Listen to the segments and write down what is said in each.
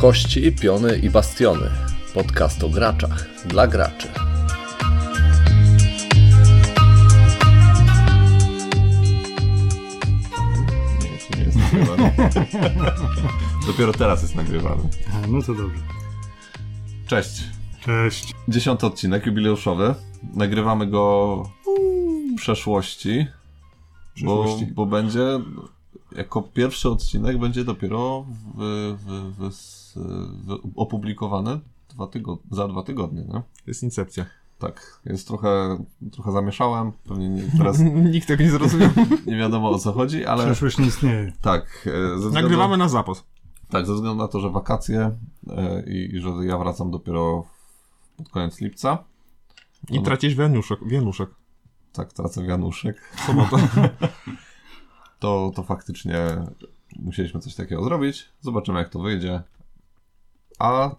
Kości, piony i bastiony. Podcast o graczach dla graczy. Nie, jeszcze nie jest nagrywany. Dopiero teraz jest nagrywany. A, no to dobrze. Cześć. Cześć. Dziesiąty odcinek jubileuszowy. Nagrywamy go w przeszłości. Bo, Przyszłości. bo będzie jako pierwszy odcinek będzie dopiero w, w, w, w, opublikowany dwa za dwa tygodnie, nie? To jest incepcja. Tak, jest trochę, trochę zamieszałem, pewnie nie, teraz Nikt tego nie zrozumiał. nie wiadomo o co chodzi, ale Przeszłość nie istnieje. tak, e, ze względu, Nagrywamy na zapas. tak, ze względu na to, że wakacje e, i, i że ja wracam dopiero pod koniec lipca, I No. tracisz wianuszek. wianuszek. tak tracę wianuszek, Sobota. to, to faktycznie musieliśmy coś takiego zrobić. Zobaczymy, jak to wyjdzie. A e,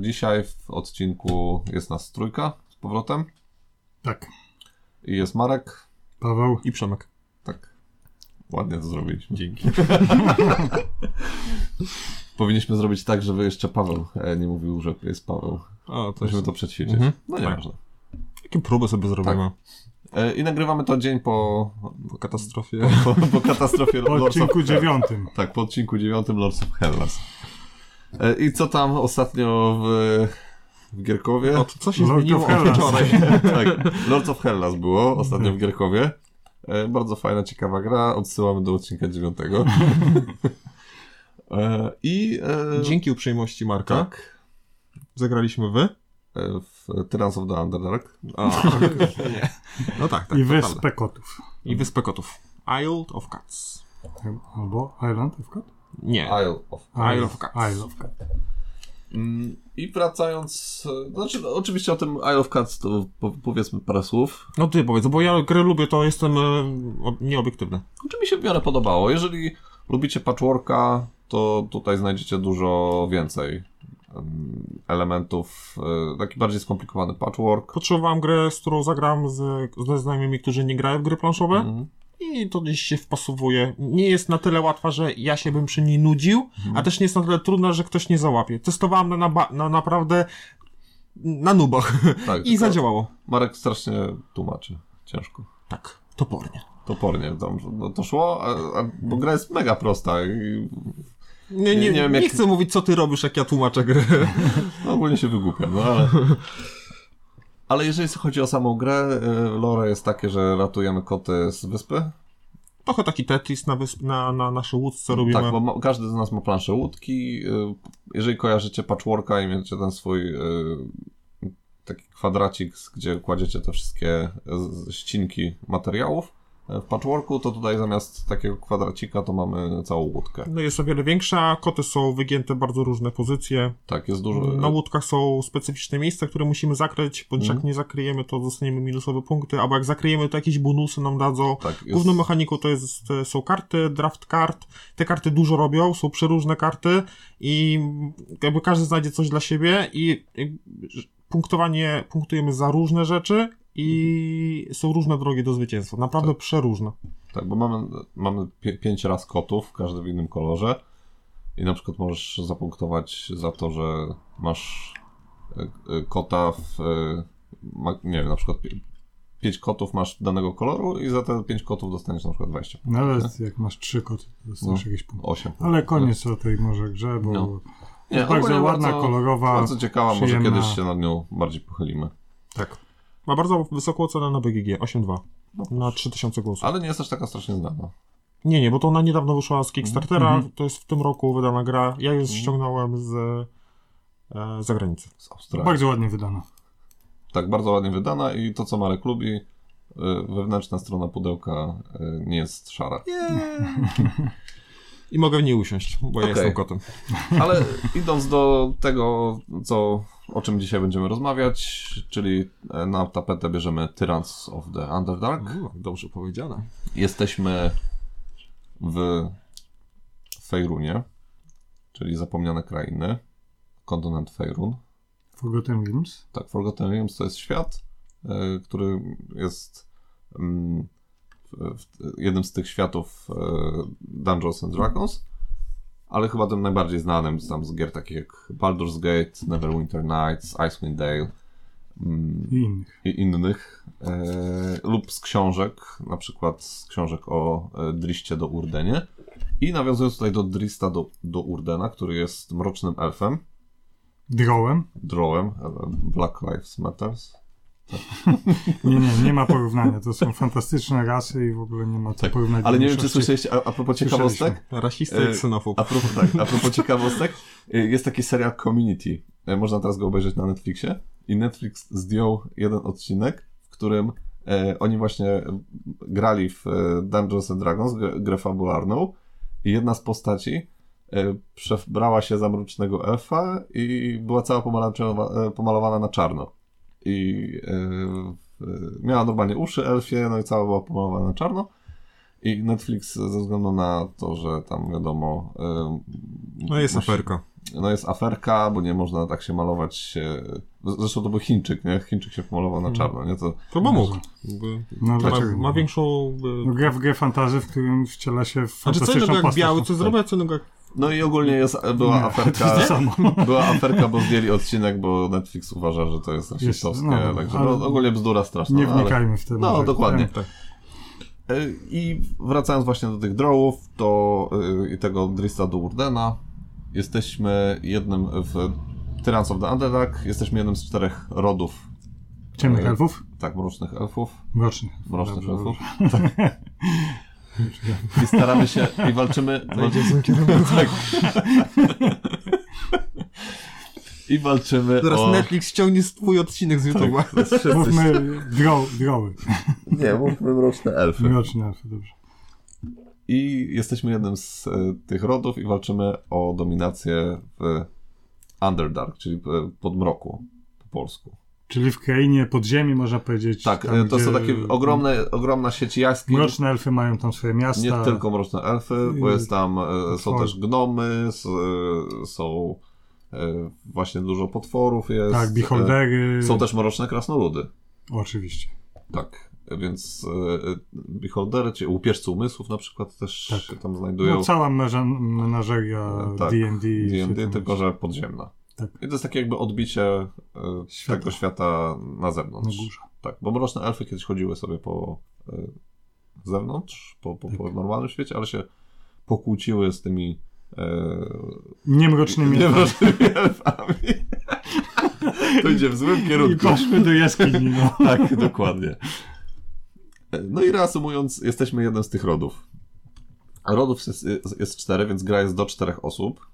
dzisiaj w odcinku jest nas trójka z powrotem. Tak. I jest Marek. Paweł. I Przemek. Tak. Ładnie to zrobiliśmy. Dzięki. Powinniśmy zrobić tak, żeby jeszcze Paweł e, nie mówił, że jest Paweł. O, to Musimy to przećwiczyć. Mhm. No Tak. nieważne. Jakie próby sobie zrobimy E, I nagrywamy to dzień po, po katastrofie. po, po katastrofie Po Lords of odcinku dziewiątym. Tak, po odcinku dziewiątym Lords of Hellas. E, I co tam ostatnio w, w Gierkowie? O, to co się Lord zmieniło od wczoraj? tak, Lords of Hellas było ostatnio w Gierkowie. E, bardzo fajna, ciekawa gra. Odsyłamy do odcinka dziewiątego. E, I e, Dzięki uprzejmości Marka tak, zagraliśmy wy. w Trans of the Underdark. O, nie. No tak, tak. I. Wyspę Kotów. I Wyspę Kotów. Isle of Cats. Albo Island of Cat? Nie. Isle of Isle of Cats. Isle of Cat. Mm, I wracając, znaczy no, oczywiście o tym Isle of Cats to po, powiedzmy parę słów. No ty powiedz, bo ja grę lubię, to jestem e, ob- nieobiektywny. Czy mi się w miarę podobało. Jeżeli lubicie patchworka, to tutaj znajdziecie dużo więcej em, elementów. e, Taki bardziej skomplikowany patchwork. Potrzebowałem grę, z którą zagram z, ze znajomymi, którzy nie grają w gry planszowe. Mhm. I to gdzieś się wpasowuje. Nie jest na tyle łatwa, że ja się bym przy niej nudził, a też nie jest na tyle trudna, że ktoś nie załapie. Testowałem na, na, na naprawdę na nubach Tak, i zadziałało. Marek strasznie tłumaczy. Ciężko. Tak, topornie. Topornie. Tam, no to szło, a, a, bo gra jest mega prosta i Nie, nie, Nie nie, wiem, jak- chcę mówić, co ty robisz, jak ja tłumaczę grę. no, ogólnie się wygłupiam, no ale... Ale jeżeli chodzi o samą grę, e, lore jest takie, że ratujemy koty z wyspy. Trochę taki Tetris na, wysp- na, na naszej łódce robimy. Tak, bo ma, każdy z nas ma planszę łódki. y, Jeżeli kojarzycie patchworka i macie ten swój y, taki kwadracik, gdzie kładziecie te wszystkie ścinki materiałów y, w patchworku, to tutaj zamiast takiego kwadracika to mamy całą łódkę. No jest o wiele większa, koty są wygięte bardzo różne pozycje. Tak, jest dużo... Na łódkach są specyficzne miejsca, które musimy zakryć, bądź Mhm. jak nie zakryjemy, to dostaniemy minusowe punkty, albo jak zakryjemy, to jakieś bonusy nam dadzą. Tak, jest, Główną mechaniką to jest, są karty, draft kart. Te karty dużo robią, są przeróżne karty i jakby każdy znajdzie coś dla siebie i punktowanie, punktujemy za różne rzeczy i są różne drogi do zwycięstwa. Naprawdę przeróżne. tak, bo mamy, mamy pięć raz kotów, każdy w innym kolorze. I na przykład możesz zapunktować za to, że masz e, e, kota w. e, nie wiem, na przykład pięć kotów masz danego koloru i za te pięć kotów dostaniesz na przykład 20 punktów. Nawet jak masz trzy koty, to dostajesz No. jakieś punkty. 8 Ale koniec o tej może grze, bo No. jest bardzo ładna, kolorowa, Bardzo ciekawa, może przyjemna. kiedyś się nad nią bardziej pochylimy. Tak. Ma bardzo wysoką cenę na BGG, 8.2. No. Na 3000 głosów. Ale nie jest też taka strasznie znana. Nie, nie, bo to ona niedawno wyszła z Kickstartera, Mhm. to jest w tym roku wydana gra. Ja ją ściągnąłem z e, zagranicy. Z Australii. bardzo ładnie wydana. Tak, bardzo ładnie wydana i to, co Marek lubi, y, wewnętrzna strona pudełka y, nie jest szara. I mogę w niej usiąść, bo ja Okej. jestem kotem. Ale idąc do tego, co, o czym dzisiaj będziemy rozmawiać, czyli e, na tapetę bierzemy Tyrants of the Underdark. U, dobrze powiedziane. Jesteśmy w Fejrunie, czyli zapomniane krainy, kontynent Fejrun. Forgotten Realms. Tak, Forgotten Realms to jest świat, e, który jest mm, jednym z tych światów e, Dungeons and Dragons, ale chyba tym najbardziej znanym tam z gier takich jak Baldur's Gate, Neverwinter Nights, Icewind Dale mm, I innych. i innych, e, lub z książek, na przykład z książek o e, Driście do Urdenie. I nawiązując tutaj do Drista do, do Urdena, który jest mrocznym elfem, Drołem? Drowem, e, Black Lives Matters. Nie, nie, nie ma porównania. To są fantastyczne rasy i w ogóle nie ma co Tak, porównać. Ale nie wiem, czy słyszeliście, a, a propos ciekawostek. Rasista E, i ksenofob. A propos, tak, a propos ciekawostek, y, jest taki serial Community. Y, Można teraz go obejrzeć na Netflixie. I Netflix zdjął jeden odcinek, w którym e, oni właśnie grali w e, Dungeons and Dragons, grę, fabularną. I jedna z postaci e, przebrała się za mrocznego elfa i była cała e, pomalowana na czarno. I e, w- miała normalnie uszy elfie, no i cała była pomalowana na czarno. I Netflix ze względu na to, że tam wiadomo. ym, No jest musi- aferka. No jest aferka, bo nie można tak się malować. e, Zresztą to był Chińczyk, nie? Chińczyk się pomalował na czarno, nie? To, To bo mógł. No Ma, ma większą... No, e, gra w grę fantazy, w którym wciela się w Znaczy co innego jak biały, co zrobię, co innego jak... no i ogólnie jest, była Nie, aferka. Była aferka, bo zdjęli odcinek, bo Netflix uważa, że to jest rasistowskie. no także no, ogólnie bzdura straszna. Nie no, wnikajmy w to. No, może. dokładnie. Tak. E, I wracając właśnie do tych drawów, to e, i tego Drista do Urdena, jesteśmy jednym w Tyrants of the Underdark, jesteśmy jednym z czterech rodów, Ciemnych e, elfów? tak, mrocznych elfów, Mrocznych. mrocznych elfów. dobrze. I staramy się, i walczymy, kierunku. tak. I walczymy Zaraz o... Netflix ściągnie twój odcinek z YouTube'a. Tak, Mówmy dro, droły. Nie, mówmy mroczne elfy. Mroczne elfy, dobrze. I jesteśmy jednym z e, tych rodów i walczymy o dominację w Underdark, czyli podmroku po polsku. Czyli w krainie podziemi, można powiedzieć. Tak, tam, to są takie ogromne, ogromna sieć jaskiń. Mroczne elfy mają tam swoje miasta. Nie tylko mroczne elfy, bo jest tam, e, są też gnomy, e, są e, właśnie dużo potworów jest. Tak, beholdery. Są też mroczne krasnoludy. Oczywiście. Tak, więc beholdery, czy łupieżcy umysłów na przykład też Tak. się tam znajdują. No, cała menażeria Tak, D&D. D&D, tylko że podziemna. Tak. I to jest takie jakby odbicie e, Świata. tego świata na zewnątrz. Na górze. Tak, bo mroczne elfy kiedyś chodziły sobie po e, zewnątrz, po, po, po Tak. normalnym świecie, ale się pokłóciły z tymi e, Niemrocznymi elfami. niemrocznymi elfami. to idzie w złym I kierunku. poszły do jaskini, no. Tak, dokładnie. E, No i reasumując, jesteśmy jednym z tych rodów. Rodów jest, jest cztery, więc gra jest do czterech osób.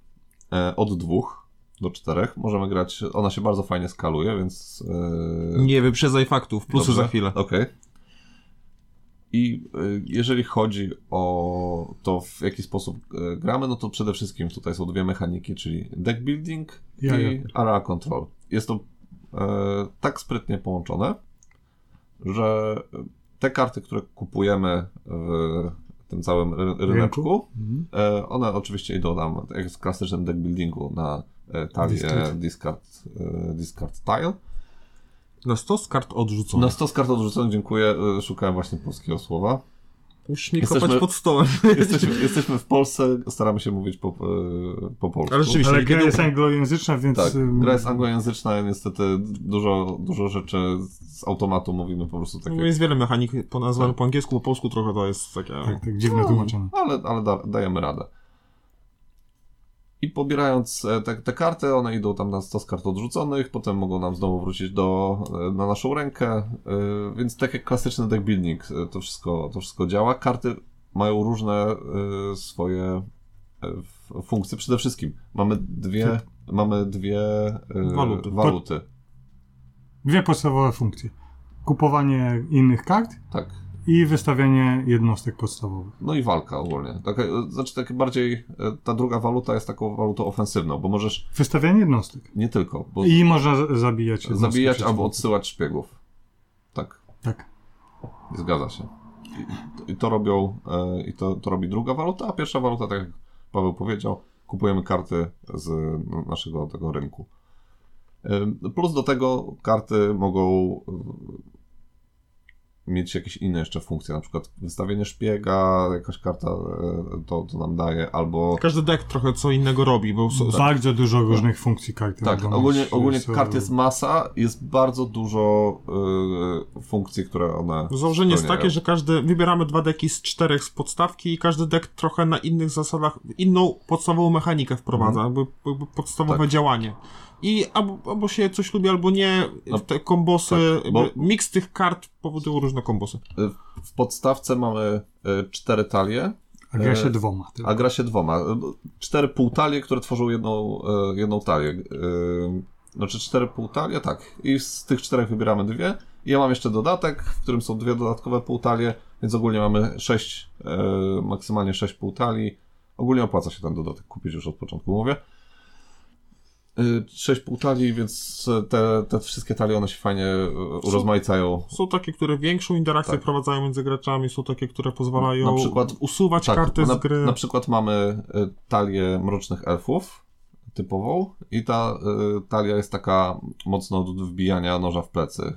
E, od dwóch do czterech. Możemy grać, ona się bardzo fajnie skaluje, więc... E, Nie wyprzedzaj faktów, plusy Dobrze. za chwilę. Okej. I y, jeżeli chodzi o to, w jaki sposób y, gramy, no to przede wszystkim tutaj są dwie mechaniki, czyli deck building Ja, i ja. area control. Jest to tak sprytnie połączone, że te karty, które kupujemy w tym całym ry- ryneczku, Mhm. e, one oczywiście idą nam, jak w klasycznym deck buildingu, na talię Discard. discard, e, discard tile. Na stos kart odrzuconych. Na 100 z kart odrzuconych, dziękuję. Szukałem właśnie polskiego słowa. Musisz mi Jesteśmy- kopać pod stołem. Jesteśmy, jesteśmy w Polsce, staramy się mówić po, po polsku. Ale rzeczywiście, Ale gra jest anglojęzyczna, więc... Tak, gra jest anglojęzyczna, niestety dużo, dużo rzeczy z automatu mówimy po prostu No, takie. bo jest wiele mechanik po nazwaniu po angielsku, po polsku trochę to jest takie... Tak, tak, dziwne tłumaczenie. Ale, ale da, dajemy radę. I pobierając e, te, te karty, one idą tam na 100 z kart odrzuconych, potem mogą nam znowu wrócić do, e, na naszą rękę, e, więc tak jak klasyczny deck building to wszystko, to wszystko działa. Karty mają różne swoje funkcje. Przede wszystkim mamy dwie, mamy dwie Waluty. waluty. Dwie podstawowe funkcje. Kupowanie innych kart Tak. I wystawianie jednostek podstawowych. No i walka ogólnie. Taka, e, znaczy takie bardziej, e, ta druga waluta jest taką walutą ofensywną, bo możesz Wystawianie jednostek. nie tylko, I można zabijać zabijać albo odsyłać szpiegów. Tak, Tak. zgadza się. I, i to robią, e, i to, to robi druga waluta, a pierwsza waluta, tak jak Paweł powiedział, kupujemy karty z no, naszego tego rynku. E, Plus do tego karty mogą mieć jakieś inne jeszcze funkcje, na przykład wystawienie szpiega, jakaś karta e, to, to nam daje, albo... Każdy deck trochę co innego robi, bo są, Bardzo dużo różnych funkcji karty. Tak, ogólnie, mieć, ogólnie są- kart jest masa, jest bardzo dużo y, funkcji, które one Założenie jest takie, że każdy, wybieramy dwa deki z czterech z podstawki i każdy deck trochę na innych zasadach, inną podstawową mechanikę wprowadza, jakby, jakby podstawowe. Tak. działanie. I albo, albo się coś lubi, albo nie, No, te kombosy, tak, bo- miks tych kart powodują różne kombosy. Y, W podstawce mamy y, cztery talie, A gra się e, dwoma. tylko. a gra się dwoma. Y, Cztery półtalie, które tworzą jedną, y, jedną talię. Y, Znaczy cztery półtalie, tak. I z tych czterech wybieramy dwie. I ja mam jeszcze dodatek, w którym są dwie dodatkowe półtalie, więc ogólnie mamy sześć, y, maksymalnie sześć półtali. Ogólnie opłaca się ten dodatek kupić już od początku, mówię. Y, Sześć półtali, więc te, te wszystkie talie one się fajnie y, urozmaicają. Są takie, które większą interakcję Tak. wprowadzają między graczami, są takie, które pozwalają Na przykład- usuwać Tak, karty na, z gry. na przykład mamy y, talię mrocznych elfów typową i ta y, talia jest taka mocno od wbijania noża w plecy. Y,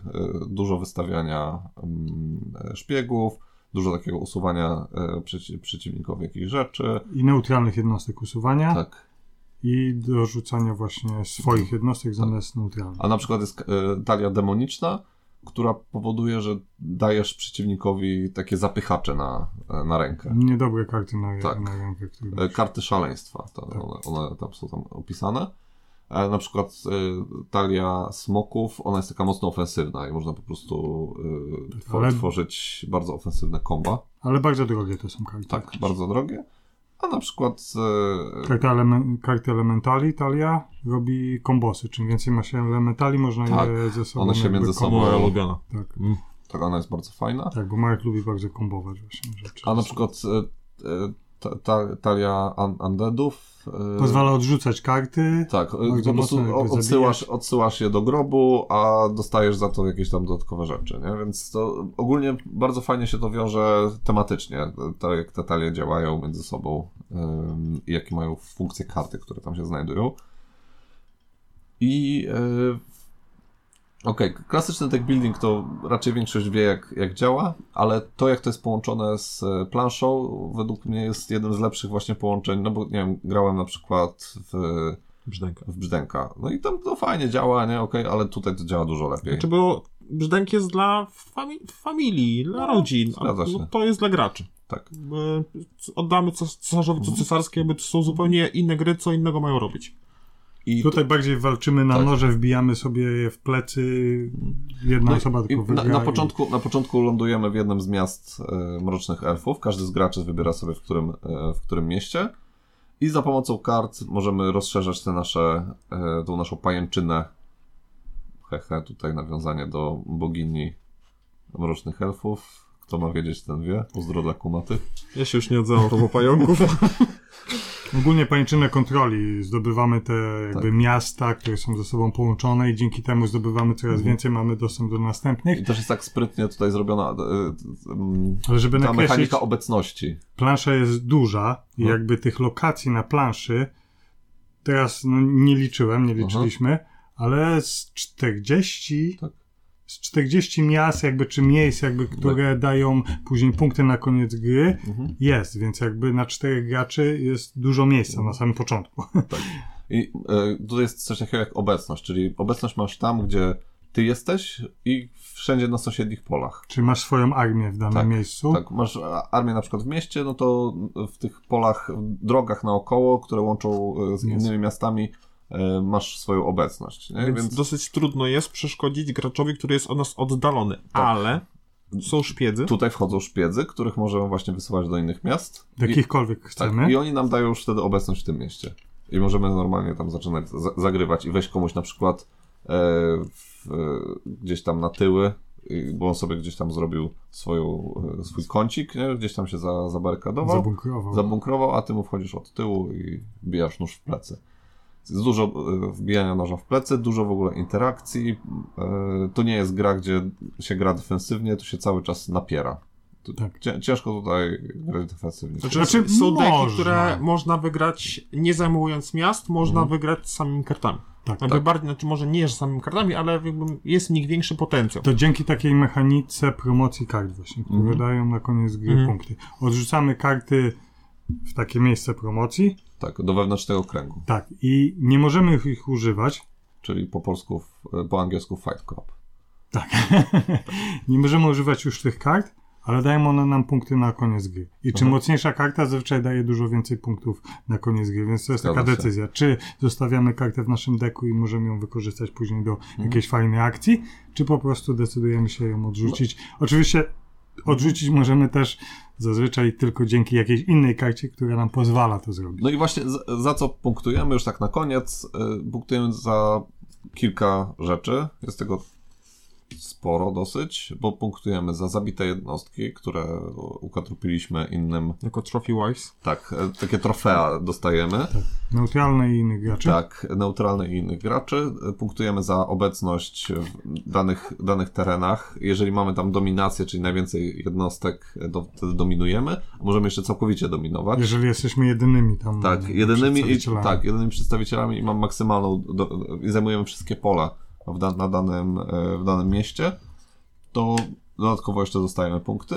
dużo wystawiania mm, szpiegów, dużo takiego usuwania y, przeci przeciwnikowi jakichś rzeczy. I neutralnych jednostek usuwania Tak. I dorzucania właśnie swoich jednostek zamiast neutralnych. A na przykład jest y, talia demoniczna, która powoduje, że dajesz przeciwnikowi takie zapychacze na, na rękę. Niedobre karty na, Tak. na rękę. Które... E, karty szaleństwa, to Tak. one, one tam są tam opisane. E, na przykład e, talia smoków, ona jest taka mocno ofensywna i można po prostu e, Ale- tworzyć bardzo ofensywne komba. Ale bardzo drogie to są karty. Tak, bardzo drogie. A na przykład e, elemen- karty elementali, talia robi kombosy. Czym więcej ma się elementali, można Tak, je ze sobą one się między sobą- Moja ulubiona. Tak, tak, ona jest bardzo fajna. tak, bo Marek lubi bardzo kombować właśnie rzeczy. A na przykład e, e, ta, ta, talia un undeadów e, Pozwala odrzucać karty. Tak, Bardzo po prostu odsyłasz, odsyłasz je do grobu, a dostajesz za to jakieś tam dodatkowe rzeczy, nie? Więc to ogólnie bardzo fajnie się to wiąże tematycznie, to jak te talie działają między sobą i jakie mają funkcje karty, które tam się znajdują. I okej, klasyczny deck building to raczej większość wie jak, jak działa, ale to jak to jest połączone z e, planszą, według mnie jest jednym z lepszych właśnie połączeń, no bo nie wiem, grałem na przykład w Brzdęka. w brzdęka. No i tam to fajnie działa, nie? Okej, ale tutaj to działa dużo lepiej. Znaczy, bo brzdęk jest dla fami- familii, dla No, rodzin, zgadza się. no, to jest dla graczy. Tak. Jakby Oddamy co cesarzowi co cesarskie, bo to są zupełnie inne gry, co innego mają robić. I Tutaj bardziej walczymy na Tak. noże, wbijamy sobie je w plecy. Jedna no i- osoba i tylko na, wygra. na, początku, na początku lądujemy w jednym z miast e, Mrocznych Elfów. Każdy z graczy wybiera sobie, w którym, e, w którym mieście. I za pomocą kart możemy rozszerzać te nasze, e, tą naszą pajęczynę. Hehe, tutaj nawiązanie do bogini Mrocznych Elfów. Kto ma wiedzieć, ten wie. Pozdro dla kumaty. Ja się już nie odzywam propos pająków. Ogólnie pajęczynę kontroli. Zdobywamy te jakby Tak. miasta, które są ze sobą połączone i dzięki temu zdobywamy coraz Mhm. więcej, mamy dostęp do następnych. I też jest tak sprytnie tutaj zrobiona e, m, Ale żeby ta mechanika obecności. plansza jest duża i No. jakby tych lokacji na planszy teraz no, nie liczyłem, nie liczyliśmy, ale z 40 Tak. Z 40 miast jakby, czy miejsc jakby, które dają później punkty na koniec gry Mhm. jest, więc jakby na czterech graczy jest dużo miejsca na samym początku. I e, tutaj jest coś takiego jak obecność, czyli obecność masz tam, gdzie ty jesteś i wszędzie na sąsiednich polach. Czy masz swoją armię w danym Tak, miejscu? Tak, masz armię na przykład w mieście, no to w tych polach, drogach naokoło, które łączą e, z innymi miastami, masz swoją obecność. Więc, Więc dosyć trudno jest przeszkodzić graczowi, który jest od nas oddalony. Ale są szpiedzy. tutaj wchodzą szpiedzy, których możemy właśnie wysyłać do innych miast. Do jakichkolwiek I, tak, chcemy. I oni nam dają już wtedy obecność w tym mieście. I możemy normalnie tam zaczynać za- zagrywać i wejść komuś na przykład e, w, e, gdzieś tam na tyły, bo on sobie gdzieś tam zrobił swoją, e, swój kącik, nie? gdzieś tam się za, zabarykadował, Zabunkrował. zabunkrował, a ty mu wchodzisz od tyłu i wbijasz nóż w plecy. Jest dużo e, wbijania noża w plecy, dużo w ogóle interakcji. E, To nie jest gra, gdzie się gra defensywnie, tu się cały czas napiera. Tak. cię- Ciężko tutaj grać defensywnie. Znaczy, Znaczy, są deki, które można wygrać nie zajmując miast, można Mhm. wygrać samymi kartami. Tak. Jakby bardziej, znaczy może nie z samymi kartami, ale jest w nich większy potencjał. To dzięki takiej mechanice promocji kart właśnie, które Mhm. dają na koniec gry Mhm. punkty. Odrzucamy karty w takie miejsce promocji, Tak, do wewnętrznego kręgu. tak, i nie możemy ich używać, Czyli po polsku, po angielsku Fight Club. tak, nie możemy używać już tych kart, ale dają one nam punkty na koniec gry. I czym Mhm. mocniejsza karta, zazwyczaj daje dużo więcej punktów na koniec gry, więc to jest Zgadza taka się. decyzja. Czy zostawiamy kartę w naszym deku i możemy ją wykorzystać później do Mhm. jakiejś fajnej akcji, czy po prostu decydujemy się ją odrzucić. No. Oczywiście odrzucić możemy też zazwyczaj tylko dzięki jakiejś innej karcie, która nam pozwala to zrobić. No i właśnie za, za co punktujemy już tak na koniec? y, Punktujemy za kilka rzeczy. Jest tego sporo dosyć, bo punktujemy za zabite jednostki, które ukatrupiliśmy innym. Jako Trophy Wives. Tak, e, takie trofea dostajemy. Neutralne i innych graczy. Tak, neutralne i innych graczy. Punktujemy za obecność w danych, danych terenach. Jeżeli mamy tam dominację, czyli najwięcej jednostek, to wtedy dominujemy. Możemy jeszcze całkowicie dominować. Jeżeli jesteśmy jedynymi tam Tak, jedynymi, i, przedstawicielami. tak, jedynymi przedstawicielami i mam maksymalną, do, i zajmujemy wszystkie pola w, da, na danym, e, w danym mieście, to dodatkowo jeszcze dostajemy punkty.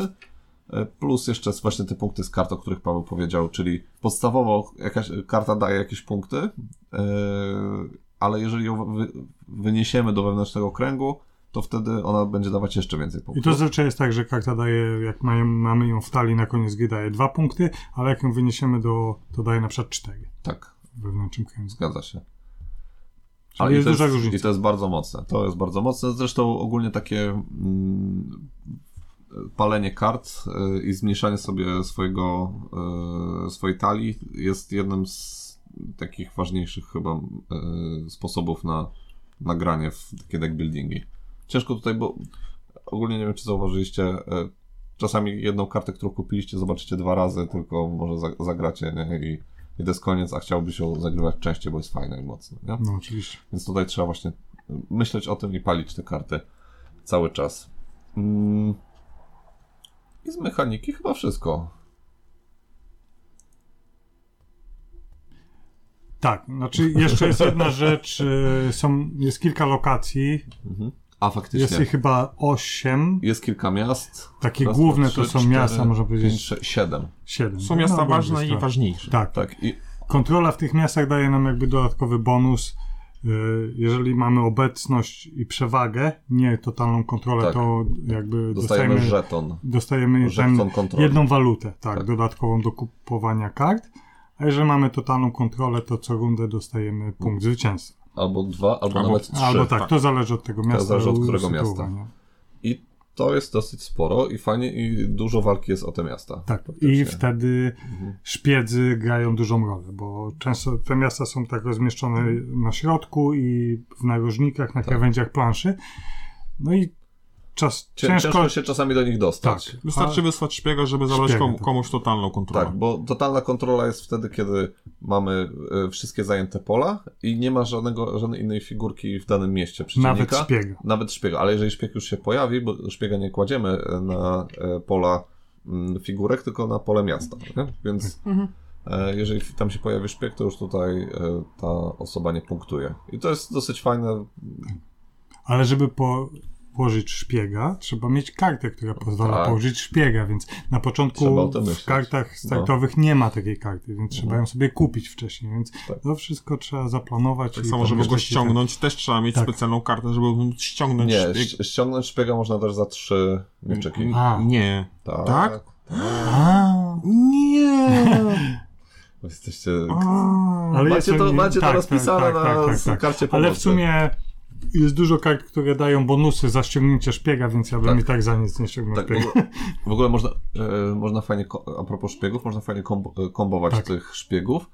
E, Plus jeszcze właśnie te punkty z kart, o których Paweł powiedział, czyli podstawowo jakaś karta daje jakieś punkty, e, ale jeżeli ją wy, wyniesiemy do wewnętrznego kręgu, to wtedy ona będzie dawać jeszcze więcej I punktów. to zazwyczaj jest tak, że karta daje, jak mamy ją w talii na koniec gry, daje dwa punkty, ale jak ją wyniesiemy do, to daje na przykład cztery Tak, w wewnętrznym kręgu. zgadza się. I jest to duża jest, różnica. I to jest bardzo mocne. To jest bardzo mocne. Zresztą ogólnie takie mm, palenie kart y, i zmniejszanie sobie swojego, y, swojej talii jest jednym z takich ważniejszych chyba y, sposobów na, na granie w takie deck buildingi. Ciężko tutaj, bo ogólnie nie wiem, czy zauważyliście, y, czasami jedną kartę, którą kupiliście, zobaczycie dwa razy, tylko może za- zagracie nie? I, i to jest koniec, a chciałby się zagrywać częściej, bo jest fajne i mocne. Nie? No oczywiście. Więc tutaj trzeba właśnie myśleć o tym i palić te karty cały czas. Mm. I z mechaniki chyba wszystko. Tak, znaczy jeszcze jest jedna rzecz, y, są, jest kilka lokacji, A jest faktycznie. ich chyba osiem, Jest kilka miast. takie Raz, główne dwa, to trzy, są cztery, miasta, można powiedzieć pięć, sześć, siedem. siedem. Są miasta No, ważne i tak. ważniejsze. Tak, Tak. I Kontrola w tych miastach daje nam jakby dodatkowy bonus. Y, Jeżeli mamy obecność i przewagę, nie totalną kontrolę, Tak. to jakby dostajemy dostajemy, żeton. dostajemy Żeton kontroli. jedną walutę, tak, Tak. dodatkową do kupowania kart. A jeżeli mamy totalną kontrolę, to co rundę dostajemy punkt zwycięstwa. Albo dwa, albo, Albo- nawet trzy. Albo tak, tak. to zależy od tego miasta. zależy od którego usytuowania. I to jest dosyć sporo i fajnie, i dużo walki jest o te miasta. Tak, i wtedy Mhm. szpiedzy grają dużą rolę, bo często te miasta są tak rozmieszczone na środku i w narożnikach, na krawędziach planszy. No i czas Cię- ciężko. Ciężko się czasami do nich dostać. Tak. Wystarczy A- wysłać szpiega, żeby zabrać Szpiega, komu, tak. komuś totalną kontrolę. Tak, bo totalna kontrola jest wtedy, kiedy mamy e, wszystkie zajęte pola i nie ma żadnego, żadnej innej figurki w danym mieście przeciwnika. Nawet szpiega. Nawet szpiega, ale jeżeli szpieg już się pojawi, bo szpiega nie kładziemy e, na e, pola mm, figurek, tylko na pole miasta. Nie? Więc e, jeżeli tam się pojawi szpieg, to już tutaj ta osoba nie punktuje. I to jest dosyć fajne. Ale żeby po, położyć szpiega, trzeba mieć kartę, która pozwala Tak. położyć szpiega, więc na początku Trzeba w kartach startowych nie ma takiej karty, więc trzeba Mhm. ją sobie kupić wcześniej, więc Tak. to wszystko trzeba zaplanować. Tak i samo, żeby go tak- ściągnąć, też trzeba mieć Tak. specjalną kartę, żeby móc ściągnąć Nie, szpieg. ściągnąć szpiega można też za trzy mieczyki. A. Nie. Tak. Tak? A, Nie! Jesteście. ale Macie jest to- nie- macie to rozpisane na karcie Ale w pomocy. sumie jest dużo kart, które dają bonusy za ściągnięcie szpiega, więc ja bym Tak. i tak za nic nie ściągnął Tak, w szpiega. ogóle, w ogóle można, e, można fajnie, a propos szpiegów, można fajnie kombo, e, kombować Tak. tych szpiegów,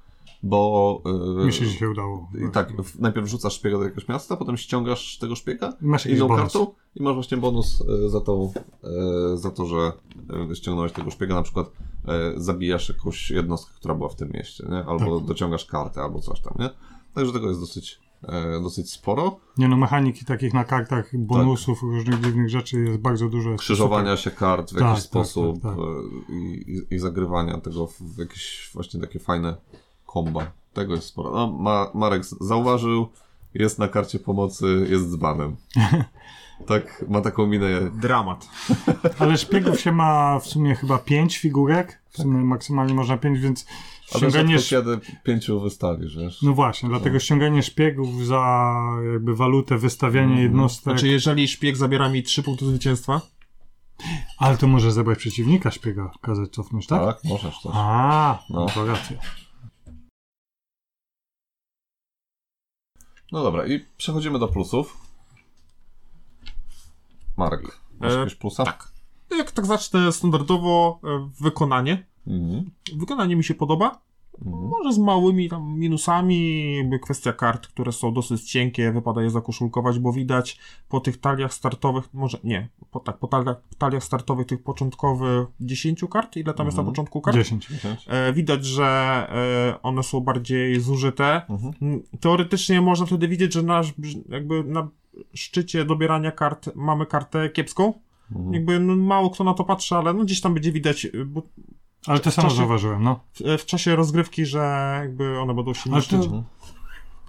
bo e, Mi się dzisiaj udało. i tak, w, najpierw rzucasz szpiega do jakiegoś miasta, potem ściągasz tego szpiega I masz inną bonus. kartą i masz właśnie bonus e, za, tą, e, za to, że e, ściągnąłeś tego szpiega, na przykład zabijasz jakąś jednostkę, która była w tym mieście, nie? albo Tak. dociągasz kartę, albo coś tam, nie? Także tego jest dosyć, dosyć sporo. Nie no, mechaniki takich na kartach, bonusów, różnych dziwnych rzeczy jest bardzo dużo. jest krzyżowania się kart w Tak, jakiś tak, sposób tak, tak. e, I, i, zagrywania tego w jakieś właśnie takie fajne komba. Tego jest sporo. No, Ma, Marek zauważył, jest na karcie pomocy, jest dzbanem. Tak, ma taką minę. Dramat. Ale szpiegów się ma w sumie chyba pięć figurek. W sumie maksymalnie można pięć, więc ściąganie... kiedy pięciu wystawisz, wiesz? No właśnie, dlatego ściąganie szpiegów za jakby walutę, wystawianie jednostek. Znaczy, jeżeli szpieg zabiera mi 3 punkty zwycięstwa, Ale to może zebrać przeciwnika szpiega, kazać cofnąć, tak? Tak, możesz też. A, No. no to racja. No dobra, i przechodzimy do plusów. Marek, masz E, jakieś plusa? tak. Jak tak zacznę standardowo, e, wykonanie. Mhm. Wykonanie mi się podoba. Mhm. Może z małymi tam minusami, jakby kwestia kart, które są dosyć cienkie, wypada je zakoszulkować, bo widać po tych taliach startowych, może nie, po, tak, po taliach, taliach startowych tych początkowych 10 kart, ile tam jest na Mhm. początku kart? 10. Dziesięć? E, widać, że e, one są bardziej zużyte. Mhm. Mm, Teoretycznie można wtedy widzieć, że nasz, jakby na szczycie dobierania kart mamy kartę kiepską. Mhm. Jakby no, mało kto na to patrzy, ale no gdzieś tam będzie widać, y, bo Ale to samo czasie- zauważyłem, no. w, w czasie rozgrywki, że jakby one będą się Ale to- niszczyć.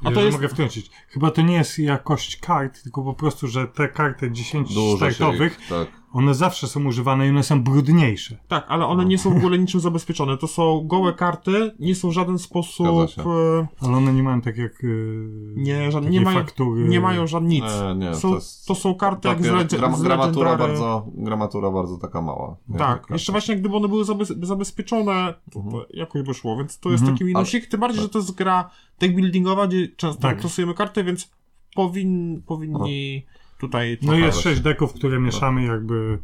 A to jest- mogę wtrącić. Chyba to nie jest jakość kart, tylko po prostu, że te karty 10 Dużo się startowych, tak. One zawsze są używane i one są brudniejsze. Tak, ale one nie są w ogóle niczym zabezpieczone. To są gołe karty, nie są w żaden sposób. E, Ale one nie mają tak jak yy, Nie, żadne, nie, mają, faktury. nie mają żadnych nic. Nie, nie, są, to to, jest są karty jak z, gram, z gramatura, bardzo, gramatura bardzo taka mała. Tak, jeszcze właśnie gdyby one były zabez- zabezpieczone, to, to jakoś by szło, więc to jest Mhm. taki minusik, tym bardziej, że to jest gra deck buildingowa, gdzie często Tak. stosujemy karty, więc powin, powinni tutaj... No jest sześć deków, które mieszamy jakby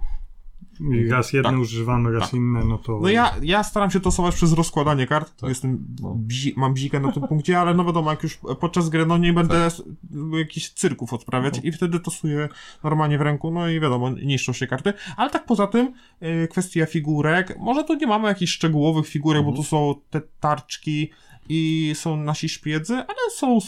i raz jedne Tak. używamy, raz Tak. inne, no to... No ja, ja staram się tosować przez rozkładanie kart. Tak. Jestem, No. bzi, mam bzikę na tym punkcie, ale no wiadomo, jak już podczas gry, no nie będę Tak. jakichś cyrków odprawiać i wtedy tosuję normalnie w ręku, no i wiadomo, niszczą się karty. Ale tak poza tym, y, kwestia figurek, może tu nie mamy jakichś szczegółowych figurek, Mhm. bo tu są te tarczki i są nasi szpiedzy, ale są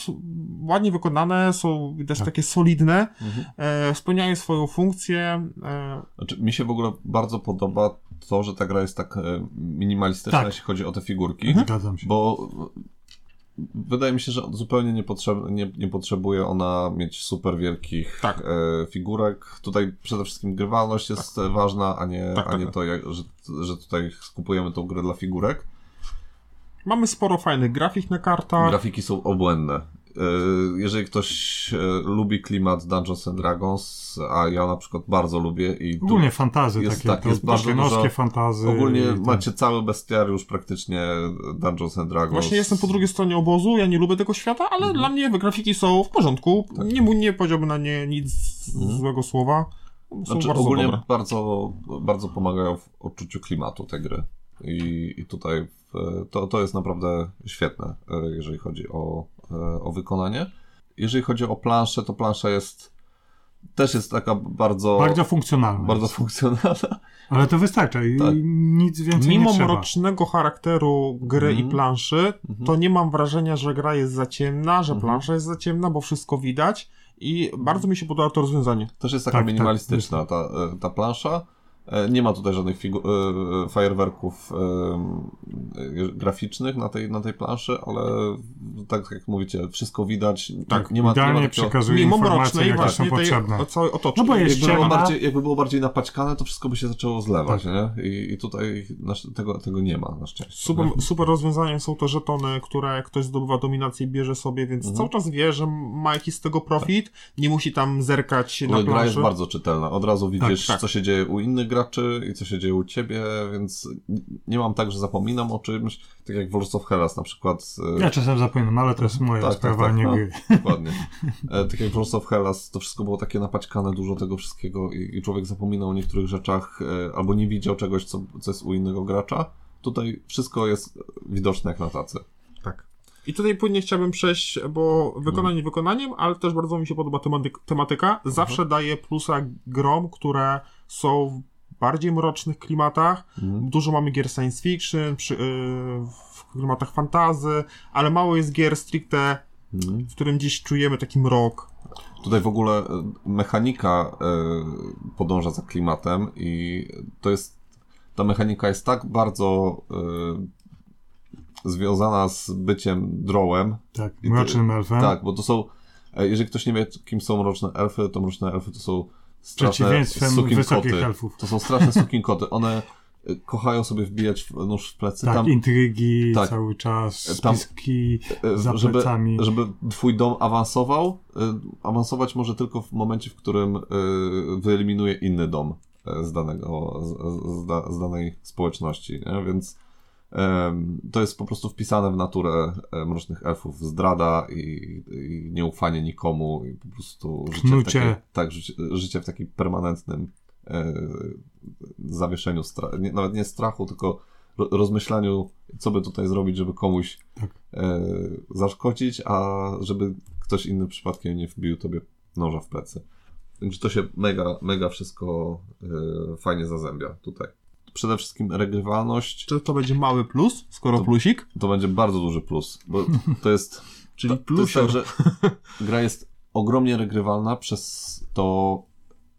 ładnie wykonane, są widać Tak. takie solidne, Mhm. e, spełniają swoją funkcję, e, Znaczy, mi się w ogóle bardzo podoba to, że ta gra jest tak e, minimalistyczna, Tak. jeśli chodzi o te figurki, Mhm. Zgadzam się. bo wydaje mi się, że zupełnie nie, potrzeb, nie, nie potrzebuje ona mieć super wielkich Tak. e, figurek. Tutaj przede wszystkim grywalność jest e, ważna, a nie, Tak, a tak, nie tak. to, jak, że, że tutaj skupujemy tą grę dla figurek. Mamy sporo fajnych grafik na kartach. Grafiki są obłędne. E, Jeżeli ktoś e, lubi klimat Dungeons and Dragons, a ja na przykład bardzo lubię i Ogólnie fantazy jest takie, tak, to jest bardzo dużo- fantazy. ogólnie ten- macie cały bestiariusz praktycznie Dungeons and Dragons. Właśnie jestem po drugiej stronie obozu, ja nie lubię tego świata, ale dla mnie grafiki są w porządku. Nie, mu- nie powiedziałbym na nie nic złego słowa. Są Znaczy, bardzo ogólnie dobre. bardzo, bardzo pomagają w odczuciu klimatu te gry. I, i tutaj w, to, to jest naprawdę świetne, e, jeżeli chodzi o, e, o wykonanie. Jeżeli chodzi o planszę, to plansza jest też jest taka bardzo, Bardzo funkcjonalne. bardzo jest. funkcjonalna. Ale to wystarcza i Tak. nic więcej Mimo nie trzeba. mrocznego charakteru gry Mhm. i planszy, to nie mam wrażenia, że gra jest za ciemna, że Mhm. plansza jest za ciemna, bo wszystko widać i bardzo mi się podoba to rozwiązanie. Też jest taka Tak, tak, minimalistyczna ta, e, ta plansza. E, Nie ma tutaj żadnych figu- e, fajerwerków e, e, graficznych na tej, na tej planszy, ale tak jak mówicie, wszystko widać. Tak, nie, nie ma, nie ma Idealnie takiego, przekazuje Mimo informacje, jakie są potrzebne. całej otoczki. No bo jest jakby było, ciemna. bardziej, jakby było bardziej napaćkane, to wszystko by się zaczęło zlewać, Tak. nie? I, i tutaj na, tego, tego nie ma na szczęście. Super, super rozwiązaniem są te żetony, które ktoś zdobywa dominację i bierze sobie, więc Mhm. cały czas wie, że ma jakiś z tego profit, nie musi tam zerkać W na ogóle gra jest planszy. bardzo czytelna. Od razu widzisz, tak. co się dzieje u innych graczy i co się dzieje u ciebie, więc nie mam tak, że zapominam o czymś, tak jak w Lords of Hellas na przykład. e, Ja czasem zapominam, ale to jest moja Tak, sprawa, tak, tak, nie no. gry. Dokładnie. E, tak jak w Lords of Hellas, to wszystko było takie napaćkane, dużo tego wszystkiego i, i człowiek zapominał o niektórych rzeczach e, albo nie widział czegoś, co, co jest u innego gracza. Tutaj wszystko jest widoczne jak na tacy. Tak. I tutaj płynnie chciałbym przejść, bo wykonanie wykonaniem, ale też bardzo mi się podoba tematyk, tematyka. Zawsze daje plusa grom, które są bardziej mrocznych klimatach. Mhm. Dużo mamy gier science fiction, przy, yy, w klimatach fantazy, ale mało jest gier stricte, Mhm. w którym gdzieś czujemy taki mrok. Tutaj w ogóle e, mechanika e, podąża za klimatem i to jest, ta mechanika jest tak bardzo e, związana z byciem drołem, Tak, mrocznym elfem. Tak, bo to są E, Jeżeli ktoś nie wie, kim są mroczne elfy, to mroczne elfy to są straszne Przeciwieństwem wysokich elfów. To są straszne sukinkoty. One e, kochają sobie wbijać nóż w plecy. Tak, Tam, intrygi tak. cały czas, Tam- spiski e, za żeby, plecami. żeby twój dom awansował, e, awansować może tylko w momencie, w którym e, wyeliminuje inny dom e, z, danego, z, z, z danej społeczności, nie? więc to jest po prostu wpisane w naturę e, mrocznych elfów. Zdrada i, i nieufanie nikomu i po prostu życie w, takiej, tak, życie, życie w takim permanentnym e, zawieszeniu, stra- nie, nawet nie strachu, tylko ro- rozmyślaniu, co by tutaj zrobić, żeby komuś Tak. e, zaszkodzić, a żeby ktoś inny przypadkiem nie wbił tobie noża w plecy. Także to się mega, mega wszystko e, fajnie zazębia tutaj. Przede wszystkim regrywalność Czy to będzie mały plus, skoro To- plusik? to będzie bardzo duży plus, bo to jest Czyli to, to tak, gra jest ogromnie regrywalna przez to,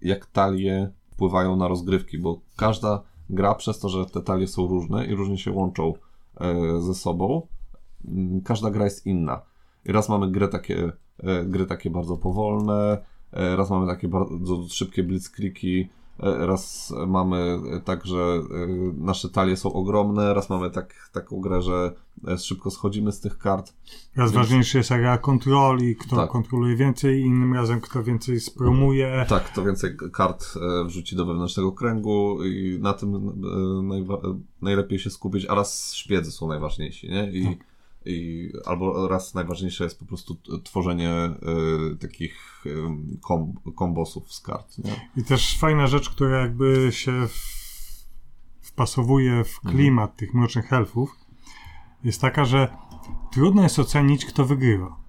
jak talie wpływają na rozgrywki, bo każda gra przez to, że te talie są różne i różnie się łączą e, ze sobą, mm, każda gra jest inna. I raz mamy grę takie, e, gry takie bardzo powolne, e, raz mamy takie bardzo szybkie blitzkriki, raz mamy tak, że e, nasze talie są ogromne, raz mamy tak, taką grę, że e, szybko schodzimy z tych kart. Raz Więc- ważniejszy jest area kontroli, kto Tak. kontroluje więcej, innym razem kto więcej spromuje. Tak, to więcej kart e, wrzuci do wewnętrznego kręgu i na tym e, najlepiej się skupić, a raz szpiedzy są najważniejsi, nie? I, i albo raz najważniejsze jest po prostu tworzenie e, takich e, kom, kombosów z kart, nie? I też fajna rzecz, która jakby się wpasowuje w Mhm. klimat tych mrocznych elfów, jest taka, że trudno jest ocenić, kto wygrywa.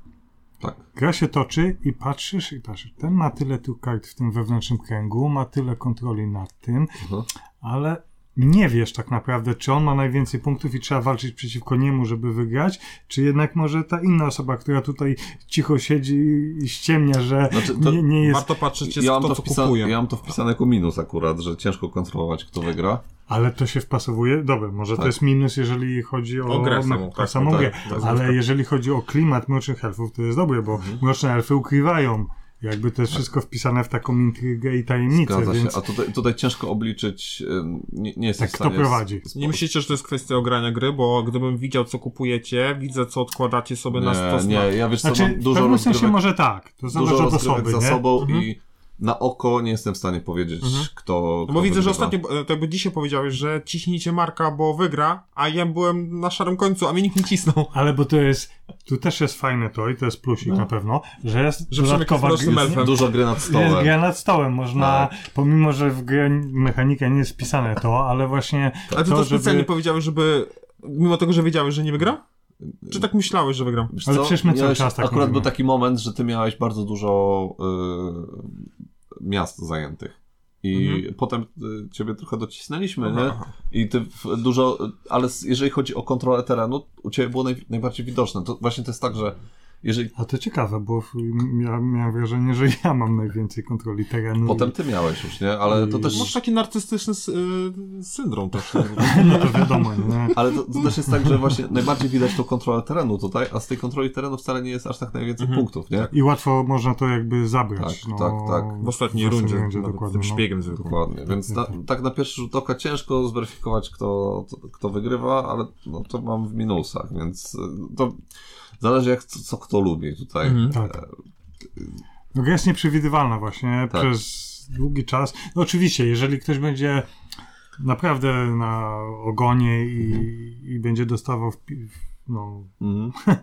Tak. Gra się toczy i patrzysz i patrzysz. Ten ma tyle tu kart w tym wewnętrznym kręgu, ma tyle kontroli nad tym, Mhm. ale nie wiesz tak naprawdę, czy on ma najwięcej punktów i trzeba walczyć przeciwko niemu, żeby wygrać, czy jednak może ta inna osoba, która tutaj cicho siedzi i ściemnia, że Znaczy, to nie, nie jest... Warto patrzeć, jest Ja kto to co wpisane, kupuje. ja mam to wpisane jako minus akurat, że ciężko kontrolować, kto wygra. Ale to się wpasowuje? Dobra, może Tak. to jest minus, jeżeli chodzi o, O grę samą, tak, samą tak, grę. tak, ale tak. jeżeli chodzi o klimat mrocznych elfów, to jest dobre, bo Mhm. mroczne elfy ukrywają. Jakby to jest wszystko wpisane w taką intrygę i tajemnicę, Zgadza więc się. A tutaj, tutaj ciężko obliczyć, nie, nie jestem Tak, w kto prowadzi? z- Nie myślicie, że to jest kwestia ogrania gry, bo gdybym widział, co kupujecie, widzę, co odkładacie sobie na stos. Nie, nie, ja wiesz co, znaczy mam w dużo pewnym sensie rozgrywek, może tak, to zależy dużo od osoby, za nie? sobą Mhm. i na oko nie jestem w stanie powiedzieć, Mhm. kto. No kto bo widzę, że ostatnio, e, to jakby dzisiaj powiedziałeś, że ciśnijcie Marka, bo wygra, a ja byłem na szarym końcu, a mnie nikt nie cisnął. Ale bo to jest, tu też jest fajne to i to jest plusik No. na pewno, że jest Że dodatkowa jest. Dużo gry nad Jest stołem. gra nad stołem, można, Tak. pomimo, że w grę mechanika nie jest wpisane to, ale właśnie Ale ty to, to specjalnie żeby... powiedziałeś, żeby, mimo tego, że wiedziałeś, że nie wygra? Czy tak myślałeś, że wygram? Ale przecież my cały czas tak Akurat mówimy. był taki moment, że ty miałeś bardzo dużo y, miast zajętych. I Mhm. potem y, ciebie trochę docisnęliśmy, Aha, nie? aha. I ty dużo, ale jeżeli chodzi o kontrolę terenu, u ciebie było naj, najbardziej widoczne. To właśnie to jest tak, że jeżeli A to ciekawe, bo ja miałem wrażenie, że ja mam najwięcej kontroli terenu. potem ty miałeś już, nie? Ale to też... Masz taki narcystyczny y, syndrom też. No to wiadomo, nie? Ale to, to też jest tak, że właśnie najbardziej widać tą kontrolę terenu tutaj, a z tej kontroli terenu wcale nie jest aż tak najwięcej Mhm. punktów, nie? I łatwo można to jakby zabrać. Tak, no, tak, tak. W ostatniej w rundzie, rundzie dokładnie. tym no. szpiegiem zwykłym. Dokładnie, więc na, tak na pierwszy rzut oka ciężko zweryfikować, kto, kto wygrywa, ale no, to mam w minusach, więc y, to zależy jak co, co kto lubi tutaj. Mhm. Tak. No gra jest nieprzewidywalna właśnie Tak. przez długi czas. No oczywiście, jeżeli ktoś będzie naprawdę na ogonie i, i będzie dostawał w, no... Mhm.